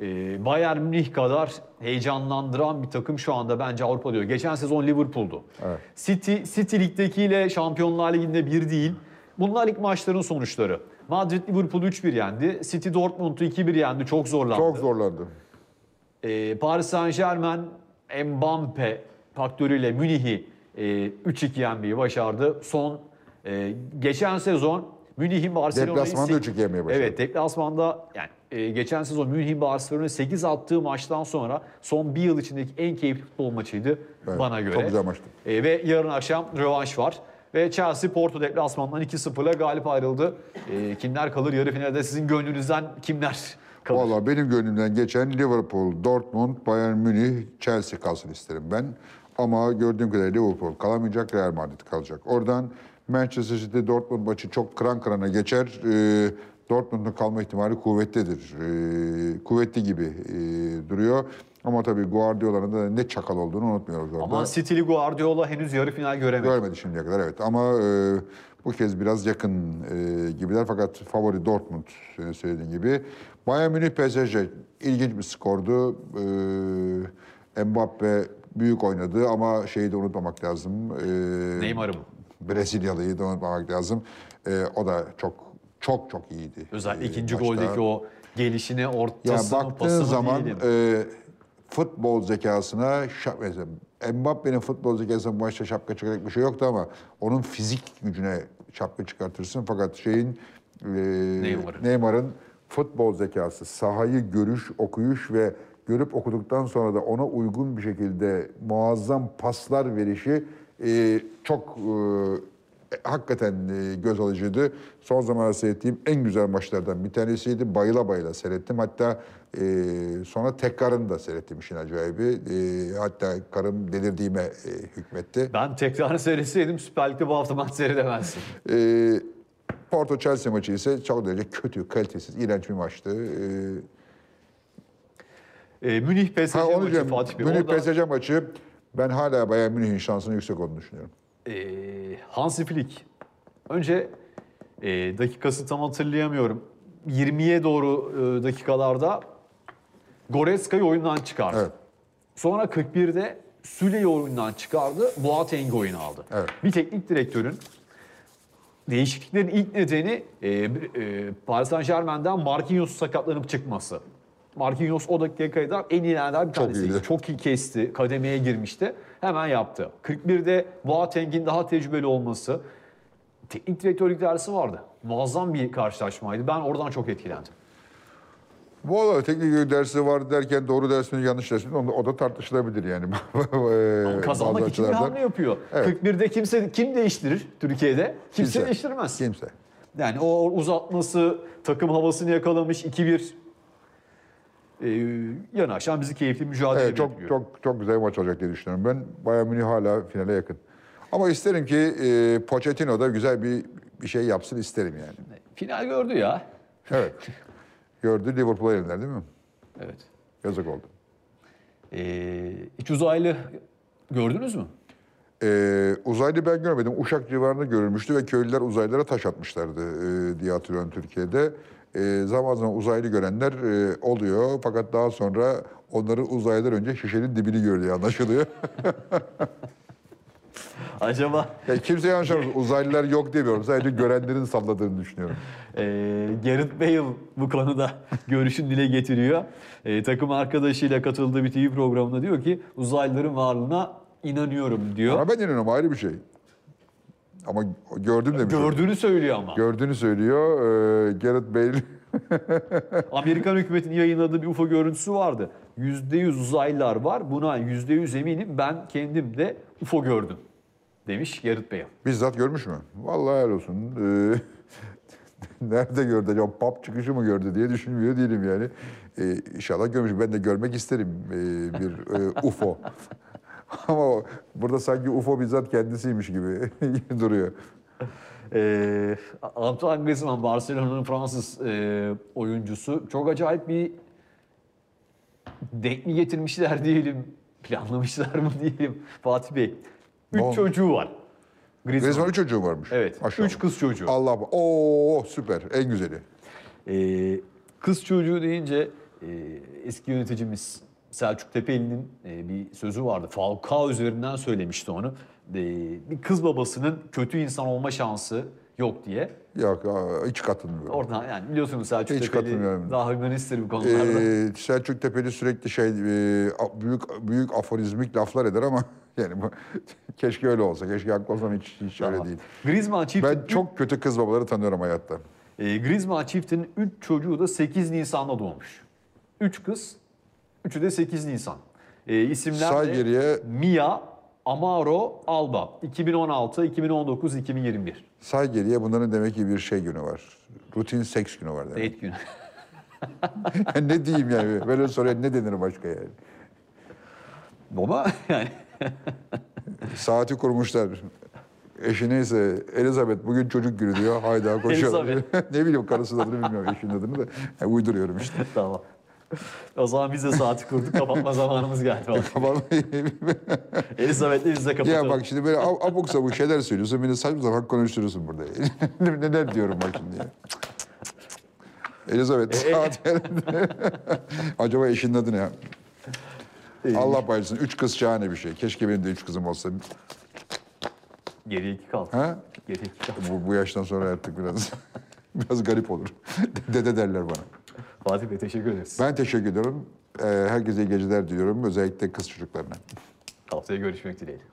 e, Bayern Münih kadar heyecanlandıran bir takım şu anda bence Avrupa diyor. Geçen sezon Liverpool'du.
Evet.
City, City Lig'dekiyle Şampiyonlar Ligi'nde bir değil. Bunlar ilk maçların sonuçları. Madrid Liverpool'u 3-1 yendi. City Dortmund'u 2-1 yendi. Çok zorlandı.
çok zorlandı.
Ee, Paris Saint Germain Mbappe faktörüyle Münih'i e, 3-2 yenmeyi başardı. Son e, geçen sezon Münih'in Barcelona'yı...
Deplasmanda
se-
3-2 yenmeyi başardı.
Evet deplasmanda yani e, geçen sezon Münih'in Barcelona'yı 8 attığı maçtan sonra son bir yıl içindeki en keyifli futbol maçıydı
Evet,
bana göre.
çok güzel maçtı.
E, ve yarın akşam rövanş var. Ve Chelsea Porto deplasmandan 2-0'la galip ayrıldı. E, kimler kalır yarı finalde sizin gönlünüzden kimler kalır?
Valla benim gönlümden geçen Liverpool, Dortmund, Bayern Münih, Chelsea kalsın isterim ben. Ama gördüğüm kadarıyla Liverpool kalamayacak, Real Madrid kalacak. Oradan Manchester City Dortmund maçı çok kıran kırana geçer. Ee, Dortmund'un kalma ihtimali kuvvetlidir. E, kuvvetli gibi e, duruyor. Ama tabii Guardiola'nın da ne çakal olduğunu unutmuyoruz orada.
Ama City'li Guardiola henüz yarı final göremedi.
Görmedi şimdiye kadar evet ama e, bu kez biraz yakın e, gibiler fakat favori Dortmund senin söylediğin gibi. Bayern Münih PSG ilginç bir skordu. E, Mbappe büyük oynadı ama şeyi de unutmamak lazım. E,
Neymar'ı mı?
Brezilyalıyı da unutmamak lazım. E, o da çok çok çok iyiydi.
Özellikle
e,
ikinci
maçta.
goldeki o gelişine,
Ya
ortasını,
baktığın
pasını
zaman
diyelim.
e, futbol zekasına Mbappe'nin futbol zekasına bu maçta şapka çıkaracak bir şey yoktu ama onun fizik gücüne şapka çıkartırsın fakat şeyin e,
Neymar'ın.
Neymar'ın futbol zekası, sahayı görüş, okuyuş ve görüp okuduktan sonra da ona uygun bir şekilde muazzam paslar verişi e, çok e, hakikaten e, göz alıcıydı. Son zamanlarda seyrettiğim en güzel maçlardan bir tanesiydi. Bayıla bayıla seyrettim. Hatta e, sonra tekrarını da seyrettim işin acayibi. E, hatta karım delirdiğime e, hükmetti.
Ben tekrarını seyretseydim Süper Lig'de bu hafta maç seyredemezsin.
E, Porto Chelsea maçı ise çok derece kötü, kalitesiz, iğrenç bir maçtı. E,
E, Münih PSG maçı. Fatih Bey.
Münih PSG maçı ben hala Bayern Münih'in şansının yüksek olduğunu düşünüyorum.
e, Hansi Flick. Önce e, dakikası tam hatırlayamıyorum. 20'ye doğru e, dakikalarda Goreska'yı oyundan çıkardı.
Evet.
Sonra 41'de Süle'yi oyundan çıkardı. Boateng'i oyuna aldı.
Evet.
Bir teknik direktörün değişikliklerin ilk nedeni e, e, Paris Saint Germain'den Marquinhos sakatlanıp çıkması. Marquinhos o dakikaya kadar en iyilerden bir
Çok
tanesiydi.
iyiydi.
Çok iyi kesti, kademeye girmişti. Hemen yaptı. 41'de Boateng'in daha tecrübeli olması. Teknik direktörlük dersi vardı. Muazzam bir karşılaşmaydı. Ben oradan çok etkilendim.
Bu arada teknik dersi var derken doğru ders mi yanlış ders mi o da- o da tartışılabilir yani. Ee,
Kazanmak için bir hamle yapıyor.
Evet.
41'de kimse kim değiştirir Türkiye'de? Kimse,
Kimse.
değiştirmez.
Kimse.
Yani o uzatması, takım havasını yakalamış 2-1 ee, yanaşan bizi keyifli mücadele
Evet, çok
bekliyor.
çok çok güzel bir maç olacak diye düşünüyorum. Ben Bayern Münih hala finale yakın. Ama isterim ki e, Pochettino da güzel bir bir şey yapsın isterim yani.
Final gördü ya.
Evet. Gördü Liverpool'a yenildiler değil mi?
Evet.
Yazık oldu.
Ee, iç uzaylı gördünüz mü?
Ee, uzaylı ben görmedim. Uşak civarında görülmüştü ve köylüler uzaylılara taş atmışlardı e, diye hatırlıyorum Türkiye'de. E, zaman zaman uzaylı görenler e, oluyor fakat daha sonra onları uzaylılar önce şişenin dibini gördüğü anlaşılıyor.
Acaba
yani kimse yanlış anlamasın. Uzaylılar yok demiyorum. Sadece görenlerin salladığını düşünüyorum.
e, Gareth Bale bu konuda görüşünü dile getiriyor. E, takım arkadaşıyla katıldığı bir TV programında diyor ki uzaylıların varlığına inanıyorum diyor.
Ama ben inanıyorum ayrı bir şey. Ama gördüm demiş.
Gördüğünü söylüyor ama.
Gördüğünü söylüyor. Ee, Gareth Bale
Amerikan hükümetinin yayınladığı bir UFO görüntüsü vardı. %100 uzaylılar var. Buna %100 eminim. Ben kendim de UFO gördüm. Demiş Gareth Bale.
bizzat görmüş mü? Vallahi helal olsun. Ee, nerede gördü acaba? Pub çıkışı mı gördü diye düşünmüyor değilim yani. Ee, inşallah görmüş. Ben de görmek isterim ee, bir e, UFO. Ama o- burada sanki UFO bizzat kendisiymiş gibi duruyor.
Ee, Antoine Griezmann, Barcelona'nın Fransız e, oyuncusu. Çok acayip bir denk mi getirmişler diyelim, planlamışlar mı diyelim Fatih Bey. Üç
Bom.
çocuğu var. Griezmann.
Griezmann'ın çocuğu varmış.
Evet,
Maşallah.
üç kız çocuğu.
Allah. Oo süper. En güzeli.
Ee, kız çocuğu deyince e, eski yöneticimiz Selçuk Tepeli'nin e, bir sözü vardı. Falcao üzerinden söylemişti onu. E, bir kız babasının kötü insan olma şansı yok diye.
Yok hiç katılmıyorum.
Oradan yani biliyorsunuz Selçuk
Hiç
Tepeli daha hümanisttir bu konularda.
Ee, Selçuk Tepeli sürekli şey e, büyük büyük aforizmik laflar eder ama yani bu, keşke öyle olsa. Keşke haklı olsam hiç, hiç öyle
Tamam.
değil.
Griezmann çiftin,
Ben çok kötü kız babaları tanıyorum hayatta.
e, Griezmann çiftinin 3 çocuğu da 8 Nisan'da doğmuş. 3 kız, 3'ü de 8 Nisan. E, isimler
Say
de
geriye
Mia, Amaro, Alba. 2016, 2019, 2021.
say geriye bunların demek ki bir şey günü var. Rutin seks günü var demek.
Date günü.
ne diyeyim yani? Böyle soruya ne denir başka yani?
Baba yani
Saati kurmuşlar. Eşi neyse Elizabeth bugün çocuk günü diyor. Hayda koşuyor.
Elizabeth.
ne bileyim karısının adını bilmiyorum eşinin adını da. Ya, uyduruyorum işte.
tamam. O zaman biz de saati kurduk. Kapatma zamanımız geldi. Elizabeth'le biz de kapatalım.
ya bak şimdi böyle ab- abuk sabuk şeyler söylüyorsun. Beni saçma sapan konuşturuyorsun burada. Neler diyorum bak şimdi ya. Elizabeth saat Acaba eşinin adı ne? Allah paylaşsın. Üç kız şahane bir şey. Keşke benim de üç kızım olsa.
Geriye iki kaldı.
Ha?
Geriye iki kaldı.
Bu, bu yaştan sonra artık biraz biraz garip olur. Dede derler bana.
Fatih Bey teşekkür ederiz.
Ben teşekkür ediyorum. Ee, herkese iyi geceler diliyorum. Özellikle kız çocuklarına.
Haftaya görüşmek dileğiyle.